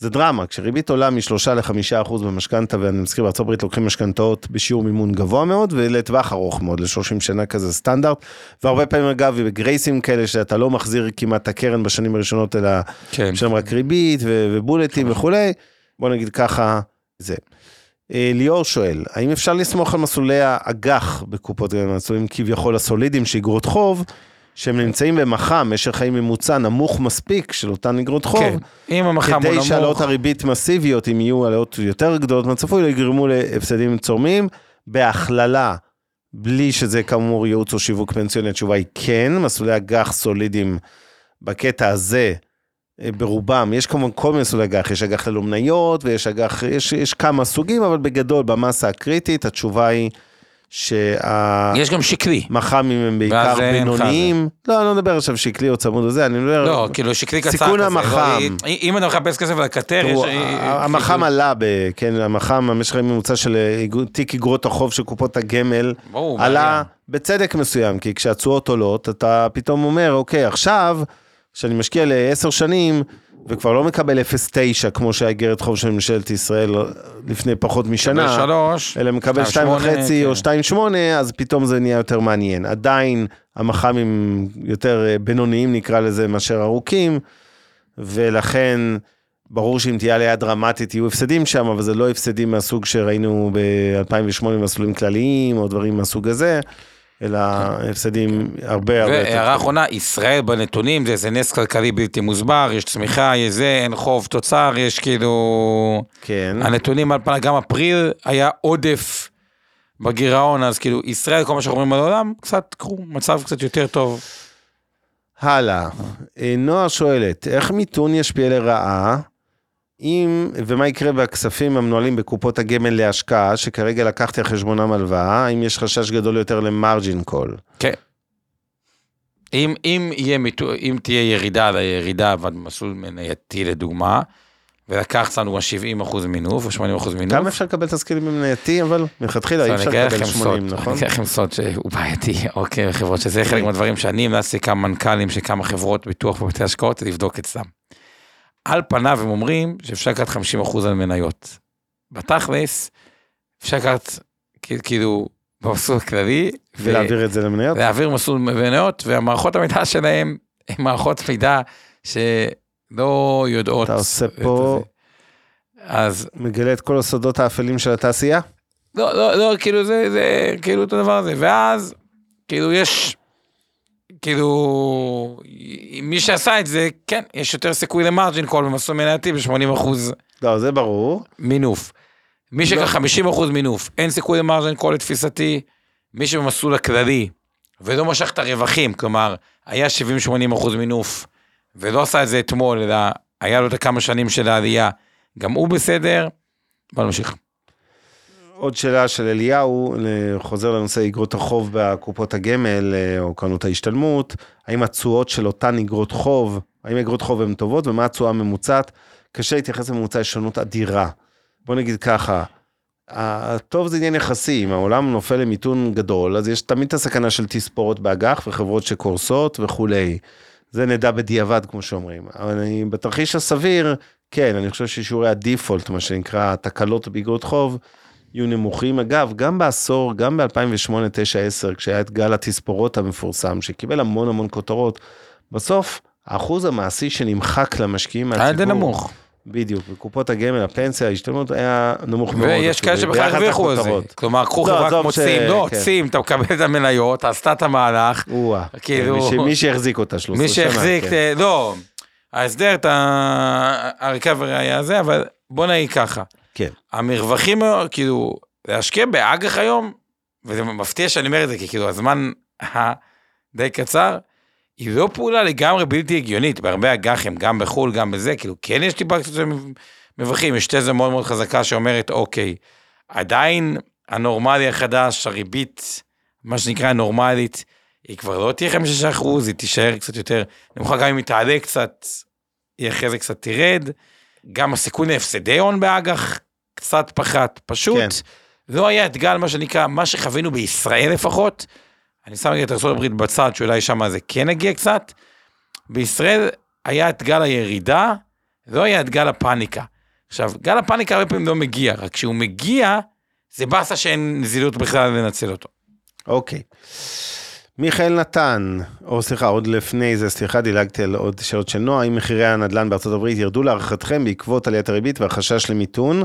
זה דרמה, כשריבית עולה משלושה לחמישה אחוז במשכנתה, ואני מזכיר, הברית לוקחים משכנתאות בשיעור מימון גבוה מאוד, ולטווח ארוך מאוד, ל-30 שנה כזה סטנדרט, והרבה פעמים אגב, בגרייסים כאלה, שאתה לא מחזיר כמעט את הקרן בשנים הראשונות, אלא כן. יש שם רק ריבית ו- ובולטים וכולי, בוא נגיד ככה, זה. אה, ליאור שואל, האם אפשר לסמוך על מסלולי האג"ח בקופות גמל, מסלולים כביכול הסולידיים שאיגרות חוב, שהם נמצאים במח"מ, משך חיים ממוצע נמוך מספיק של אותן איגרות חוב, כן. אם המח"מ הוא כדי שהעלאות נמוך, הריבית מסיביות, אם יהיו העלאות יותר גדולות מהצפוי, לא יגרמו להפסדים צורמים, בהכללה, בלי שזה כאמור ייעוץ או שיווק פנסיוני, התשובה היא כן, מסלולי אג"ח סולידיים בקטע הזה, אה, ברובם, יש כמובן כל מיני מסלולי אג"ח, יש אג"ח ללא מניות ויש אג"ח, יש, יש כמה סוגים, אבל בגדול, במסה הקריטית, התשובה היא שה... יש גם שקלי. מח"מים הם בעיקר בינוניים, לא, אני לא מדבר עכשיו שקלי או צמוד או זה, אני מדבר, לא, כאילו שקלי קצר. סיכון לא, המח"מ. אם אתה מחפש כסף לקטר, יש... תראו, אה, המח"מ עלה, כן, המח"מ, המשך הממוצע של אה, תיק אגרות החוב של קופות הגמל, עלה. בצדק מסוים, כי כשהתשואות עולות, אתה פתאום אומר, אוקיי, עכשיו, כשאני משקיע לעשר שנים, וכבר לא מקבל 0.9, כמו שהיה איגרת חוב של ממשלת ישראל לפני פחות משנה, בשלוש, אלא מקבל שתיים 2.5 שמונה, או כן. 2.8, אז פתאום זה נהיה יותר מעניין. עדיין המח"מים יותר אה, בינוניים, נקרא לזה, מאשר ארוכים, ולכן ברור שאם תהיה עלייה דרמטית יהיו הפסדים שם, אבל זה לא הפסדים מהסוג שראינו ב-2008 מסלולים כלליים, או דברים מהסוג הזה, אלא הפסדים הרבה הרבה יותר. והערה אחרונה, ישראל בנתונים זה איזה נס כלכלי בלתי מוסבר, יש צמיחה, יש זה, אין חוב תוצר, יש כאילו... כן. הנתונים על פניו, גם אפריל היה עודף בגירעון, אז כאילו ישראל, כל מה שאנחנו אומרים על העולם, קצת, קחו, מצב קצת יותר טוב. הלאה. אה, נועה שואלת, איך מיתון ישפיע לרעה, אם, ומה יקרה בכספים המנוהלים בקופות הגמל להשקעה, שכרגע לקחתי על חשבונם הלוואה, האם יש חשש גדול יותר למרג'ין קול? כן. אם, אם, יהיה אם תהיה ירידה על הירידה במסלול מנייתי לדוגמה, ולקחת לנו 70 אחוז מינוף או 80 אחוז מינוף. כמה אפשר לקבל תזכירים במנייתי, אבל מלכתחילה אי אפשר לקבל לכם 80, סוד, נכון? אני אגלה לכם סוד שהוא בעייתי, אוקיי, חברות שזה חלק מהדברים שאני המלצתי כמה מנכ"לים של כמה חברות ביטוח בבתי השקעות לבדוק אצלם. על פניו הם אומרים שאפשר לקחת 50% על מניות. בתכלס, אפשר לקחת כאילו במסלול הכללי, ו- ולהעביר את זה למניות? להעביר מסלול מניות, והמערכות המידע שלהם הן מערכות מידע שלא יודעות. אתה עושה פה-. אז מגלה את כל הסודות האפלים של התעשייה? לא, לא, לא, כאילו זה, זה, כאילו את הדבר הזה, ואז, כאילו יש, כאילו, מי שעשה את זה, כן, יש יותר סיכוי למרג'ין קול במסלול מנייתי ב-80 אחוז לא, זה ברור. מינוף. מי לא. שכך 50 אחוז מינוף, אין סיכוי למרג'ין קול לתפיסתי, מי שבמסלול הכללי, ולא משך את הרווחים, כלומר, היה 70-80 אחוז מינוף, ולא עשה את זה אתמול, אלא היה לו את הכמה שנים של העלייה, גם הוא בסדר, בוא נמשיך. עוד שאלה של אליהו, חוזר לנושא אגרות החוב בקופות הגמל אה, או קרנות ההשתלמות, האם התשואות של אותן אגרות חוב, האם אגרות חוב הן טובות ומה התשואה הממוצעת? קשה להתייחס לממוצע, יש שונות אדירה. בוא נגיד ככה, הטוב זה עניין יחסי, אם העולם נופל למיתון גדול, אז יש תמיד את הסכנה של תספורות באג"ח וחברות שקורסות וכולי. זה נדע בדיעבד, כמו שאומרים. אבל אני, בתרחיש הסביר, כן, אני חושב ששיעורי הדיפולט, מה שנקרא, התקלות באגרות חוב, יהיו נמוכים. אגב, גם בעשור, גם ב-2008, 9, 10, כשהיה את גל התספורות המפורסם, שקיבל המון המון כותרות, בסוף, האחוז המעשי שנמחק למשקיעים היה די מהציבור, נמוך. בדיוק, בקופות הגמל, הפנסיה, ההשתלמות היה נמוך מאוד. ויש כאלה שבכלל הרוויחו על זה. כלומר, קחו לא, חברה כמו ש- צים, לא, כן. צים, אתה מקבל את המניות, עשתה את המהלך, כאילו- כן, מי מי שהחזיק אותה 13 מי שנה. שהחזיק, כן. אה, לא, ההסדר, את ה- הריקאברי היה זה, אבל בוא נגיד ככה, כן. המרווחים, כאילו, להשקיע באג"ח היום, וזה מפתיע שאני אומר את זה, כי כאילו הזמן די קצר, היא לא פעולה לגמרי בלתי הגיונית, בהרבה אג"חים, גם בחו"ל, גם בזה, כאילו, כן יש טיפה קצת מרווחים, יש תזה מאוד מאוד חזקה שאומרת, אוקיי, עדיין הנורמלי החדש, הריבית, מה שנקרא נורמלית, היא כבר לא תהיה 5 אחוז, היא תישאר קצת יותר נמוכה, גם אם היא תעלה קצת, היא אחרי זה קצת תרד. גם הסיכון להפסדי הון באג"ח קצת פחת, פשוט כן. לא היה את גל, מה שנקרא, מה שחווינו בישראל לפחות, אני שם רגע את ארה"ב בצד, שאולי שם זה כן הגיע קצת, בישראל היה את גל הירידה, לא היה את גל הפאניקה. עכשיו, גל הפאניקה הרבה פעמים לא מגיע, רק כשהוא מגיע, זה באסה שאין נזילות בכלל לנצל אותו. אוקיי. מיכאל נתן, או סליחה, עוד לפני זה, סליחה, דילגתי על עוד שאלות של נועה, האם מחירי הנדל"ן בארצות הברית ירדו להערכתכם בעקבות עליית הריבית והחשש למיתון,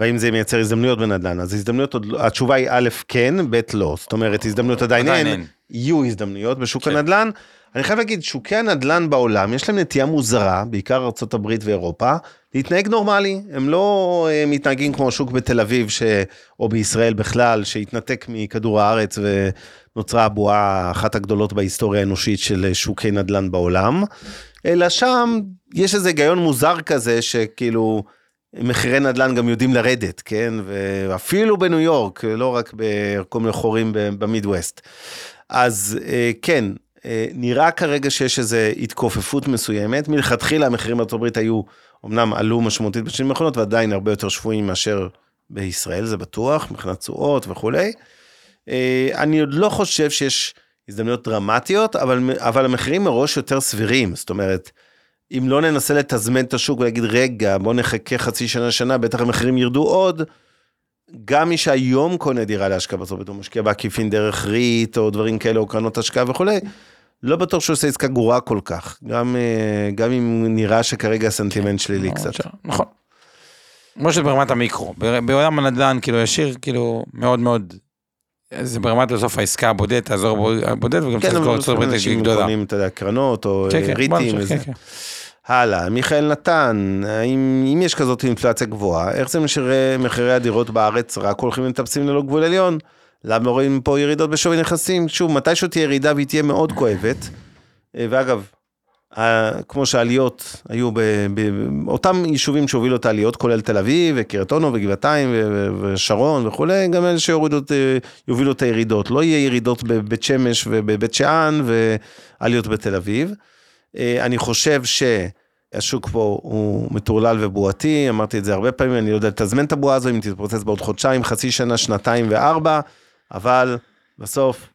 והאם זה מייצר הזדמנויות בנדל"ן? אז הזדמנויות, לא- התשובה היא א', כן, ב', לא. זאת אומרת, הזדמנויות עדיין אין. יהיו הזדמנויות בשוק כן. הנדל"ן. אני חייב להגיד, שוקי הנדל"ן בעולם, יש להם נטייה מוזרה, בעיקר ארה"ב ואירופה, להתנהג נורמלי. הם לא אה, מתנהגים כמו השוק בתל אביב, ש... או בישראל בכלל, שהתנתק מכדור הארץ ונוצרה הבועה אחת הגדולות בהיסטוריה האנושית של אה, שוקי נדל"ן בעולם. אלא שם יש איזה היגיון מוזר כזה, שכאילו... מחירי נדל"ן גם יודעים לרדת, כן? ואפילו בניו יורק, לא רק בכל מיני חורים במידווסט. אז אה, כן, אה, נראה כרגע שיש איזו התכופפות מסוימת. מלכתחילה המחירים בארצות הברית היו, אמנם עלו משמעותית בשנים האחרונות, ועדיין הרבה יותר שפויים מאשר בישראל, זה בטוח, מבחינת תשואות וכולי. אה, אני עוד לא חושב שיש הזדמנויות דרמטיות, אבל, אבל המחירים מראש יותר סבירים, זאת אומרת, אם לא ננסה לתזמן את השוק ולהגיד, רגע, בוא נחכה חצי שנה, שנה, בטח המחירים ירדו עוד, גם מי שהיום קונה דירה להשקעה הברית, הוא משקיע בעקיפין דרך ריט, או דברים כאלה, או קרנות השקעה וכולי, לא בטוח שהוא עושה עסקה גרועה כל כך, גם, אה, גם אם נראה שכרגע הסנטימנט שלילי קצת. נכון. כמו שזה ברמת המיקרו, בעולם הנדל"ן כאילו ישיר כאילו מאוד מאוד, זה ברמת בסוף העסקה הבודדת, האזור הבודד וגם כן, צריך לזכור אבל ארצות הברית אנשים. קונים, אתה יודע, קרנות או כן, אה, כן, ריטים. הלאה, מיכאל נתן, האם אם יש כזאת אינפלציה גבוהה, איך זה מחירי, מחירי הדירות בארץ רק הולכים ומטפסים ללא גבול עליון? למה רואים פה ירידות בשווי נכסים? שוב, מתישהו תהיה ירידה והיא תהיה מאוד כואבת. אה, ואגב, כמו שהעליות היו באותם יישובים שהובילו את העליות, כולל תל אביב וקריית אונו וגבעתיים ושרון וכולי, גם אלה שיורידו, את, אה, את הירידות. לא יהיה ירידות בבית שמש ובבית שאן ועליות בתל אביב. אה, אני חושב שהשוק פה הוא מטורלל ובועתי, אמרתי את זה הרבה פעמים, אני לא יודע לתזמן את הבועה הזו, אם תתפוצץ בעוד חודשיים, חצי שנה, שנתיים וארבע, אבל בסוף,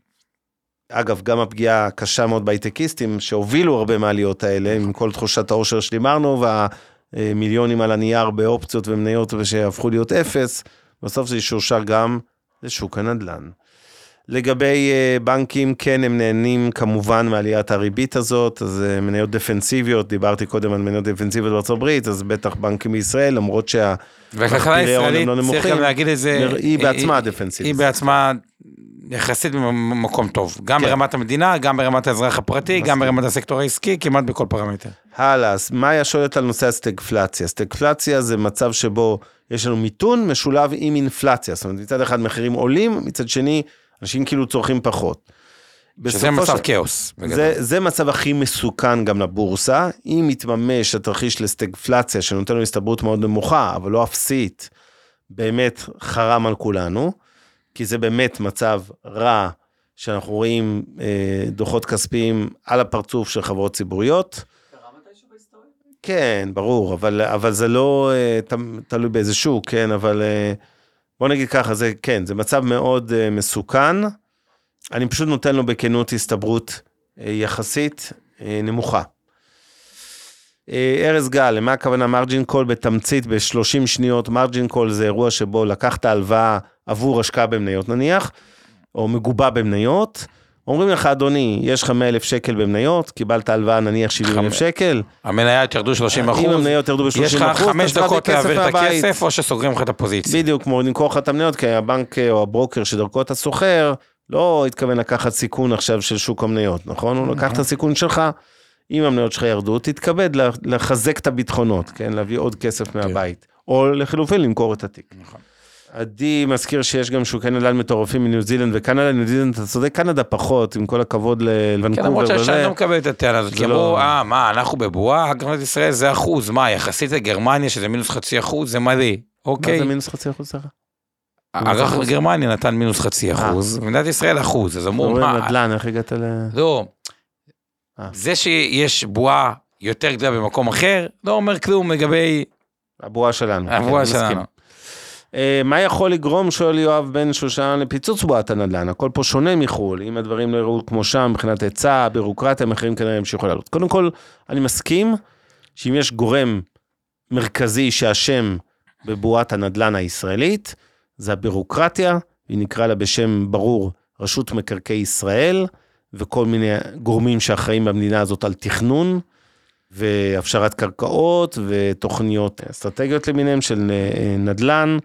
אגב, גם הפגיעה הקשה מאוד בהייטקיסטים, שהובילו הרבה מהעליות האלה, עם כל תחושת העושר שדיברנו, והמיליונים על הנייר באופציות ומניות שהפכו להיות אפס, בסוף זה ישורשר גם לשוק הנדל"ן. לגבי אה, בנקים, כן, הם נהנים כמובן מעליית הריבית הזאת, אז אה, מניות דפנסיביות, דיברתי קודם על מניות דפנסיביות בארצות הברית, אז בטח בנקים בישראל, למרות שה... והכלכלה הישראלית, לא צריך נמוכים. גם להגיד את זה, היא בעצמה דפנסיבית. היא בעצמה יחסית במקום טוב, גם כן. ברמת המדינה, גם ברמת האזרח הפרטי, גם. ברמת הסקטור העסקי, כמעט בכל פרמטר. הלאה, אז מאיה שואלת על נושא הסטגפלציה. סטגפלציה זה מצב שבו יש לנו מיתון משולב עם אינפלציה. זאת אומרת, מצד אחד מחירים עולים, מצד שני, אנשים כאילו צורכים פחות. שזה מצב של- כאוס. זה, זה מצב הכי מסוכן גם לבורסה. אם יתממש התרחיש לסטגפלציה שנותן לו הסתברות מאוד נמוכה, אבל לא אפסית, באמת חרם על כולנו, כי זה באמת מצב רע שאנחנו רואים אה, דוחות כספיים על הפרצוף של חברות ציבוריות. כן, ברור, אבל, אבל זה לא אה, תלוי באיזה שוק, כן, אבל אה, בוא נגיד ככה, זה כן, זה מצב מאוד אה, מסוכן. אני פשוט נותן לו בכנות הסתברות אה, יחסית אה, נמוכה. ארז גל, למה הכוונה margin call בתמצית ב-30 שניות? margin call זה אירוע שבו לקחת הלוואה עבור השקעה במניות נניח, או מגובה במניות. אומרים לך, אדוני, יש לך 100 אלף שקל במניות, קיבלת הלוואה נניח 70 אלף חמ- שקל, המניות ירדו 30 אחוז, אם המניות ירדו ב-30 יש לך אחוז, חמש אתה תביא דקות כסף להעביר את. הכסף, או שסוגרים לך את הפוזיציה. בדיוק, כמו למכור לך את המניות, כי הבנק אה, או הברוקר שדרכו אתה סוחר, לא התכוון לקחת סיכון עכשיו של שוק המניות, נכון? הוא לקח את הסיכון שלך, אם המניות שלך ירדו, תתכבד לחזק את הביטחונות, כן? להביא עוד כסף מהבית. או לחילופין, למכור את התיק. נכון. עדי מזכיר שיש גם שוקי נדל"ן מטורפים מניו זילנד וקנדה, ניו זילנד, אתה צודק, קנדה פחות, עם כל הכבוד כן, לוונקובר למרות שאני וזה. לא מקבל את הטענה הזאת, כי לא- אמרו, אה, מה, אנחנו בבועה, אגרת ישראל זה אחוז, מה, יחסית לגרמניה, שזה מינוס חצי אחוז, זה מלא, מה אוקיי. זה מינוס חצי אחוז סליחה? אג"ח אחוז? גרמניה נתן מינוס חצי אה. אחוז, ומדינת ישראל אחוז, אז אמרו, מה, נדל"ן, איך הגעת ל... לא, אה. זה שיש בועה יותר גדולה במקום אחר, לא אומר כלום לגבי הבועה שלנו. הבועה כן, מסכים. שלנו. אה, מה יכול לגרום, שואל יואב בן שושן, לפיצוץ בועת הנדל"ן? הכל פה שונה מחו"ל, אם הדברים לא יראו כמו שם, מבחינת היצע, בירוקרטיה, מחירים כנראה ימשיכו לעלות. קודם כל, אני מסכים שאם יש גורם מרכזי שאשם בבועת הנדל"ן הישראלית, זה הבירוקרטיה, היא נקרא לה בשם ברור רשות מקרקעי ישראל, וכל מיני גורמים שאחראים במדינה הזאת על תכנון, והפשרת קרקעות, ותוכניות אסטרטגיות למיניהם של אה, נדל"ן.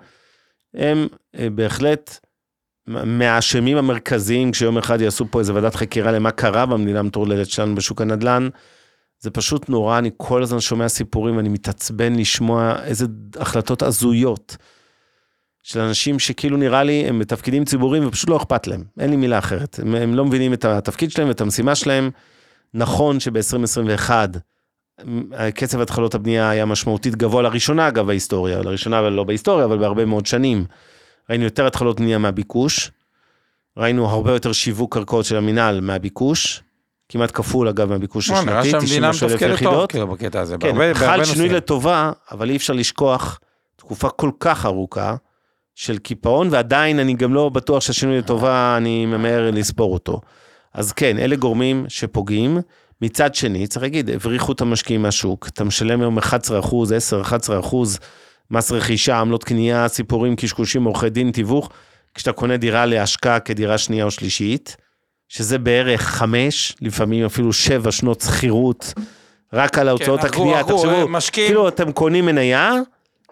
הם אה, בהחלט מהאשמים המרכזיים, כשיום אחד יעשו פה איזה ועדת חקירה למה קרה במדינה המטורללת שלנו בשוק הנדל"ן. זה פשוט נורא, אני כל הזמן שומע סיפורים ואני מתעצבן לשמוע איזה החלטות הזויות של אנשים שכאילו נראה לי הם בתפקידים ציבוריים ופשוט לא אכפת להם, אין לי מילה אחרת. הם, הם לא מבינים את התפקיד שלהם ואת המשימה שלהם. נכון שב-2021 קצב התחלות הבנייה היה משמעותית גבוה לראשונה אגב בהיסטוריה, לראשונה אבל לא בהיסטוריה, אבל בהרבה מאוד שנים. ראינו יותר התחלות בנייה מהביקוש, ראינו הרבה יותר שיווק קרקעות של המינהל מהביקוש, כמעט כפול אגב מהביקוש נראה השנתי, שהמדינה 93,000 מתפקדת טוב, יחידות. כאילו, בקטע הזה, כן, בהרבה חל בהרבה שינוי נושאים. לטובה, אבל אי אפשר לשכוח תקופה כל כך ארוכה של קיפאון, ועדיין אני גם לא בטוח שהשינוי לטובה, אני ממהר לספור אותו. אז כן, אלה גורמים שפוגעים. מצד שני, צריך להגיד, הבריחו את המשקיעים מהשוק, אתה משלם היום 11 אחוז, 10, 11 אחוז, מס רכישה, עמלות קנייה, סיפורים, קשקושים, עורכי דין, תיווך, כשאתה קונה דירה להשקעה כדירה שנייה או שלישית, שזה בערך חמש, לפעמים אפילו שבע שנות שכירות, רק על ההוצאות כן, הקנייה, תחשבו, משקיעים. כאילו אתם קונים מניה,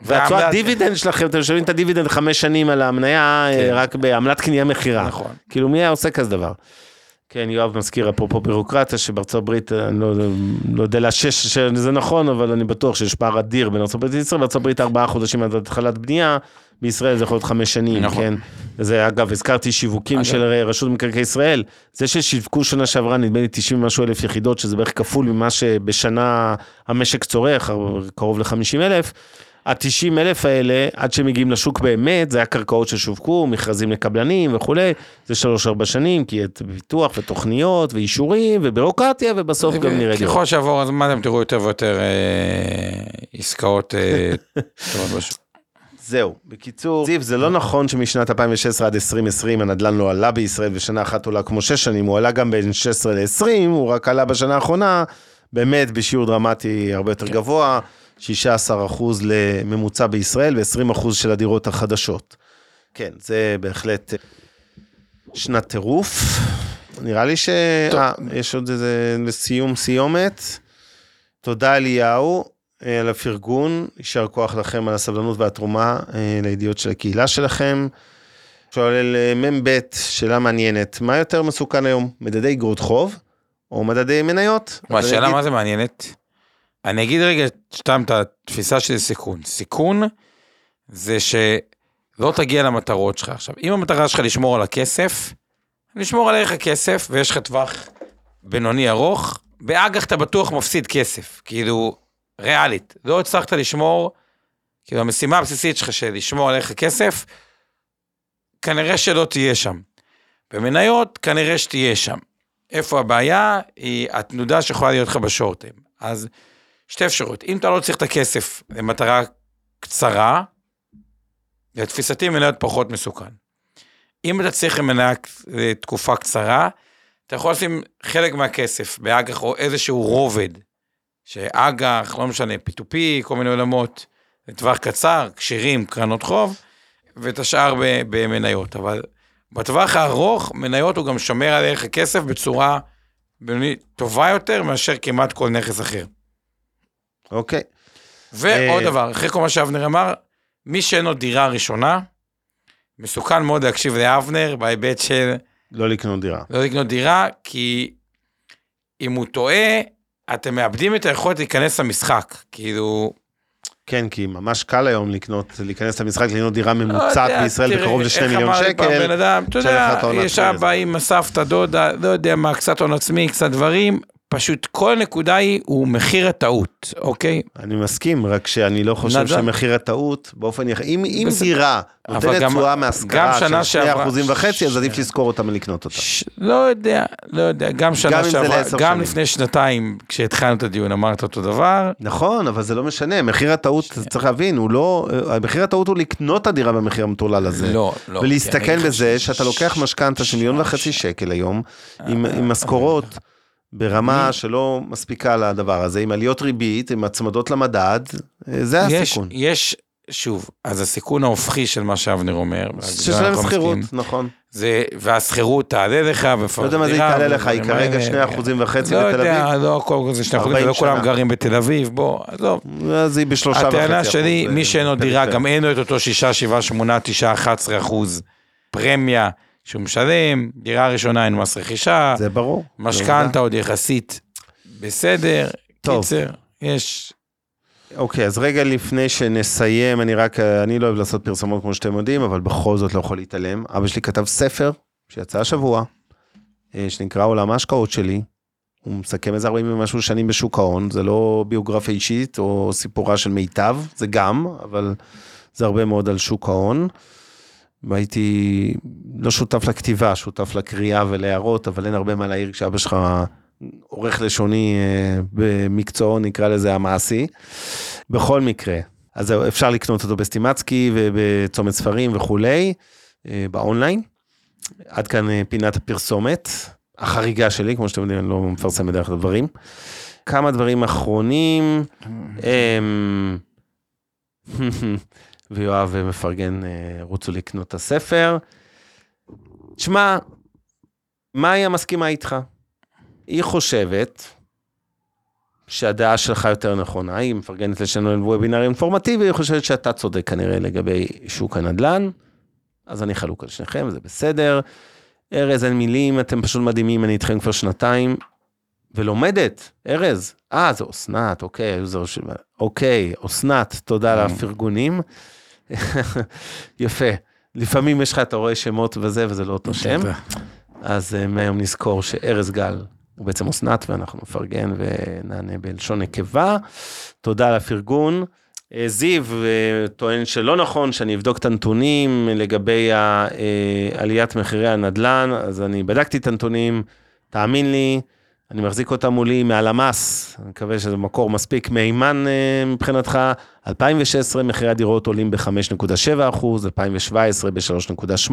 והתשואת דיבידנד שלכם, אתם משלמים את הדיבידנד חמש שנים על המניה, כן. רק בעמלת קנייה מכירה. נכון. כאילו מי היה עושה כזה דבר? כן, יואב מזכיר אפרופו בירוקרטיה, שבארצות הברית, אני לא, לא יודע לאשש שזה נכון, אבל אני בטוח שיש פער אדיר בין ארצות הברית לישראל, בארצות הברית ארבעה חודשים עד התחלת בנייה, בישראל זה יכול להיות חמש שנים, נכון. כן? זה אגב, הזכרתי שיווקים אגב. של רשות מקרקעי ישראל, זה ששיווקו שנה שעברה, נדמה לי 90 ומשהו אלף יחידות, שזה בערך כפול ממה שבשנה המשק צורך, קרוב ל-50 אלף. ה-90 אלף האלה, עד שהם מגיעים לשוק באמת, זה היה קרקעות ששווקו, מכרזים לקבלנים וכולי, זה שלוש-ארבע שנים, כי את פיתוח ותוכניות ואישורים ובירוקרטיה, ובסוף גם נראה דירות. ככל שיעבור הזמן אתם תראו יותר ויותר אה, עסקאות אה, טובות בשוק. זהו, בקיצור, זיו, זה לא נכון שמשנת 2016 עד 2020 הנדל"ן לא עלה בישראל ושנה אחת עולה כמו שש שנים, הוא עלה גם בין 16 ל-20, הוא רק עלה בשנה האחרונה, באמת בשיעור דרמטי הרבה יותר גבוה, 16 אחוז לממוצע בישראל ו-20 אחוז של הדירות החדשות. כן, זה בהחלט שנת טירוף. נראה לי ש... אה, יש עוד איזה לסיום סיומת. תודה אליהו אה, על הפרגון, יישר כוח לכם על הסבלנות והתרומה אה, לידיעות של הקהילה שלכם. שואל אה, מ"ב, שאלה מעניינת, מה יותר מסוכן היום, מדדי אגרות חוב או מדדי מניות? מה, השאלה מה זה מעניינת? אני אגיד רגע סתם את התפיסה של סיכון. סיכון זה שלא תגיע למטרות שלך. עכשיו, אם המטרה שלך לשמור על הכסף, לשמור על ערך הכסף, ויש לך טווח בינוני ארוך, באג"ח אתה בטוח מפסיד כסף. כאילו, ריאלית. לא הצלחת לשמור, כאילו המשימה הבסיסית שלך של לשמור על ערך הכסף, כנראה שלא תהיה שם. במניות, כנראה שתהיה שם. איפה הבעיה? היא התנודה שיכולה להיות לך בשורטים. אז שתי אפשרויות. אם אתה לא צריך את הכסף למטרה קצרה, לתפיסתי מניות פחות מסוכן. אם אתה צריך למניה לתקופה קצרה, אתה יכול לשים חלק מהכסף באג"ח או איזשהו רובד, שאג"ח, לא משנה, P2P, כל מיני עולמות, לטווח קצר, כשירים, קרנות חוב, ואת השאר במניות. אבל בטווח הארוך, מניות הוא גם שומר על ערך הכסף בצורה טובה יותר מאשר כמעט כל נכס אחר. אוקיי, ועוד אה, דבר, אחרי כל מה שאבנר אמר, מי שאין לו דירה ראשונה, מסוכן מאוד להקשיב לאבנר בהיבט של לא לקנות דירה. לא לקנות דירה, כי אם הוא טועה, אתם מאבדים את היכולת להיכנס למשחק. כאילו, כן, כי ממש קל היום לקנות, להיכנס למשחק, לקנות דירה לא ממוצעת יודע, בישראל תראה, בקרוב לשני איך מיליון אמר לי פעם בן שקל. אדם, אתה יודע, יש אבא, אמא, סבתא, דודה, לא יודע מה, קצת הון עצמי, קצת דברים, פשוט כל הנקודה היא, הוא מחיר הטעות, אוקיי? אני מסכים, רק שאני לא חושב נדל"ן. שמחיר הטעות, באופן יחד, אם, אם בסדר. דירה נותנת גם- תשואה גם מהשכרה של 2 שעברה- אחוזים וחצי, אז ש- עדיף לזכור אותה מלקנות אותה. ש- לא יודע, לא יודע, גם שנה זה שעברה, גם שנים. לפני שנתיים, כשהתחלנו את הדיון, אמרת אותו דבר, נכון, אבל זה לא משנה, מחיר הטעות, צריך להבין, הוא לא, מחיר הטעות הוא לקנות את הדירה במחיר המטורלל הזה. לא, לא. ולהסתכן כי אני בזה חושב- שאתה לוקח משכנתה של מיליון וחצי שקל היום, עם עם משכורות ברמה שלא מספיקה לדבר הזה, עם עליות ריבית, עם הצמדות למדד, אה, זה יש, הסיכון. יש, שוב, אז הסיכון ההופכי של מה שאבנר אומר, זה ששלם שכירות, נכון. זה, והשכירות תעלה לך, לא יודע מה זה יתעלה לך, היא כרגע שני אחוזים וחצי לא בתל יודע, אביב, לא הכל זה שני אחוזים, 40 לא כולם. גרים בתל אביב, בוא, עזוב. אז היא בשלושה וחצי הטענה שלי, אה, מי שאין לו דירה. גם אין לו את אותו 6, 7, 8, 9, 11 אחוז פרמיה שהוא משלם, דירה ראשונה אין מס רכישה, זה ברור. משכנתה עוד יחסית בסדר, טוב. קיצר, יש, אוקיי, אז רגע לפני שנסיים, אני רק, אני לא אוהב לעשות פרסומות כמו שאתם יודעים, אבל בכל זאת לא יכול להתעלם. אבא שלי כתב ספר שיצא השבוע, אה, שנקרא עולם ההשקעות שלי. הוא מסכם איזה 40 ומשהו שנים בשוק ההון, זה לא ביוגרפיה אישית או סיפורה של מיטב, זה גם, אבל זה הרבה מאוד על שוק ההון. והייתי לא שותף לכתיבה, שותף לקריאה ולהערות, אבל אין הרבה מה להעיר כשאבא שלך עורך לשוני אה, במקצועו, נקרא לזה המעשי. בכל מקרה, אז אפשר לקנות אותו בסטימצקי ובצומת ספרים וכולי, אה, באונליין. עד כאן אה, פינת הפרסומת, החריגה שלי, כמו שאתם יודעים, אני לא מפרסם בדרך כלל דברים. כמה דברים אחרונים. ויואב מפרגן, אה, רוצו לקנות את הספר. תשמע, מאיה מסכימה איתך. היא חושבת שהדעה שלך יותר נכונה, היא מפרגנת לשנו וובינר אינפורמטיבי, היא חושבת שאתה צודק כנראה לגבי שוק הנדל"ן, אז אני חלוק על שניכם, זה בסדר. ארז, אין מילים, אתם פשוט מדהימים, אני איתכם כבר שנתיים. ולומדת, ארז, אה, זה אסנת, אוקיי, של... אוקיי, אסנת, תודה על הפרגונים. יפה. לפעמים יש לך, אתה רואה שמות וזה, וזה לא אותו שם. אז uh, מהיום נזכור שארז גל הוא בעצם אסנת, ואנחנו נפרגן ונענה בלשון נקבה. תודה על הפרגון. אה, זיו אה, טוען שלא נכון שאני אבדוק את הנתונים לגבי עליית מחירי הנדל"ן, אז אני בדקתי את הנתונים, תאמין לי, אני מחזיק אותם מולי מהלמ"ס, אני מקווה שזה מקור מספיק מהימן מבחינתך. 2016 מחירי הדירות עולים ב-5.7 אחוז, 2017 ב-3.8,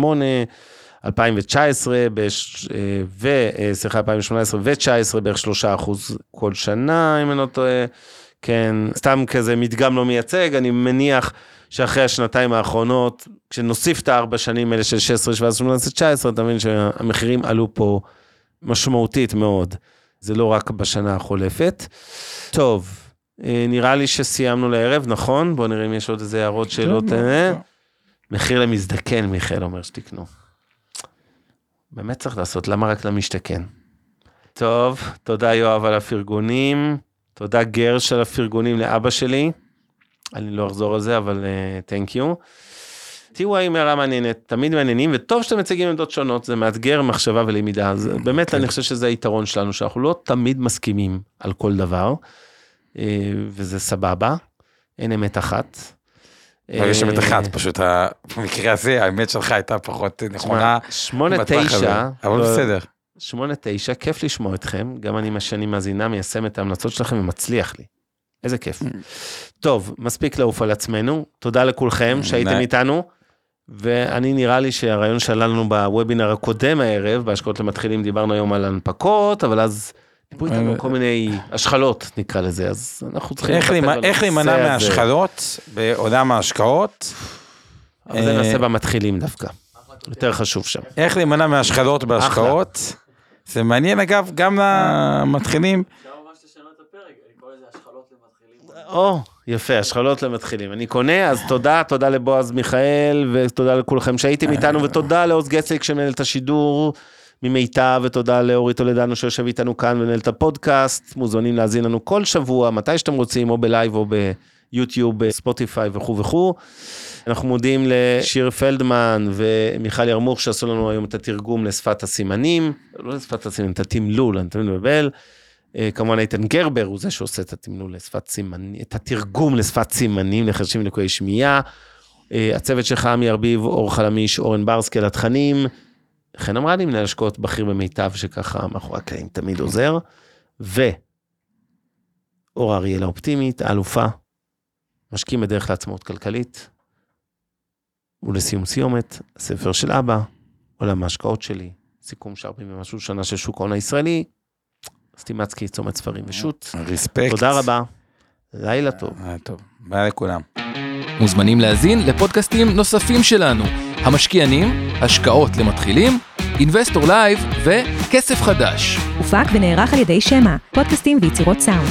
2019 בש... ו... סליחה, 2018 ו-2019 בערך 3 אחוז כל שנה, אם אני לא טועה. כן, סתם כזה מדגם לא מייצג, אני מניח שאחרי השנתיים האחרונות, כשנוסיף את הארבע שנים האלה של 16, 17, 18, 19, אתה מבין שהמחירים עלו פה משמעותית מאוד. זה לא רק בשנה החולפת. טוב, אה, נראה לי שסיימנו לערב, נכון? בואו נראה אם יש עוד איזה הערות, שאלות. אה? מחיר למזדקן, מיכאל אומר שתקנו. באמת צריך לעשות, למה רק למשתכן? טוב, תודה יואב על הפרגונים, תודה גרש על הפרגונים לאבא שלי. אני לא אחזור על זה, אבל תנק uh, יו. תראו האם הערה מעניינת, תמיד מעניינים, וטוב שאתם מציגים עמדות שונות, זה מאתגר מחשבה ולמידה, אז באמת כן. אני חושב שזה היתרון שלנו, שאנחנו לא תמיד מסכימים על כל דבר, אה, וזה סבבה, אין אמת אחת. יש אמת אחת, פשוט במקרה הזה האמת שלך הייתה פחות נכונה. שמונה תשע, אבל לא- בסדר. שמונה תשע, כיף לשמוע אתכם, גם אני מה שאני מאזינה, מיישם את ההמלצות שלכם ומצליח לי. איזה כיף. Mm. טוב, מספיק לעוף על עצמנו, תודה לכולכם שהייתם איתנו. ואני נראה לי שהרעיון שעלה לנו בוובינר הקודם הערב, בהשקעות למתחילים דיברנו היום על הנפקות, אבל אז דיברו איתנו אה, כל מיני השחלות נקרא לזה, אז אנחנו צריכים... איך להימנע מהשחלות בעולם ההשקעות? אבל זה נעשה במתחילים דווקא, יותר חשוב שם. איך להימנע מהשחלות בהשקעות? זה מעניין אגב גם למתחילים. או, יפה, השחלות למתחילים. אני קונה, אז תודה, תודה לבועז מיכאל, ותודה לכולכם שהייתם איתנו, ותודה לעוז גצליק שמנהל את השידור ממיטב, ותודה לאורית טולדנו שיושב איתנו כאן ומנהל את הפודקאסט. מוזמנים להאזין לנו כל שבוע, מתי שאתם רוצים, או ב live או ביוטיוב, בספוטיפיי וכו' וכו'. אנחנו מודים לשיר פלדמן ומיכל ירמוך שעשו לנו היום את התרגום לשפת הסימנים, לא לשפת הסימנים, את התמלול, אני תמיד מבלבל. אה, כמובן איתן גרבר הוא זה שעושה את התמלול לשפת סימנים, את התרגום לשפת סימנים לחרשים ולקויי שמיעה. אה, הצוות שלך, עמי ארביב, אור חלמיש, אורן ברסקי על התכנים. חן אמרה לי, מנהל השקעות בכיר במיטב, שככה מאחורי הקלעים תמיד עוזר. ו... אור אריאל האופטימית, האלופה, משקיעים בדרך לעצמאות כלכלית. ולסיום סיומת, הספר של אבא, עולם ההשקעות שלי, סיכום של 40 ומשהו שנה של שוק ההון הישראלי, סטימצקי, צומת ספרים ושות'. ריספקט. תודה רבה. לילה טוב. לילה טוב. ביי לכולם. מוזמנים להזין לפודקאסטים נוספים שלנו, המשקיענים, השקעות למתחילים, Investor Live וכסף חדש. הופק ונערך על ידי שמע, פודקאסטים ויצירות סאונד.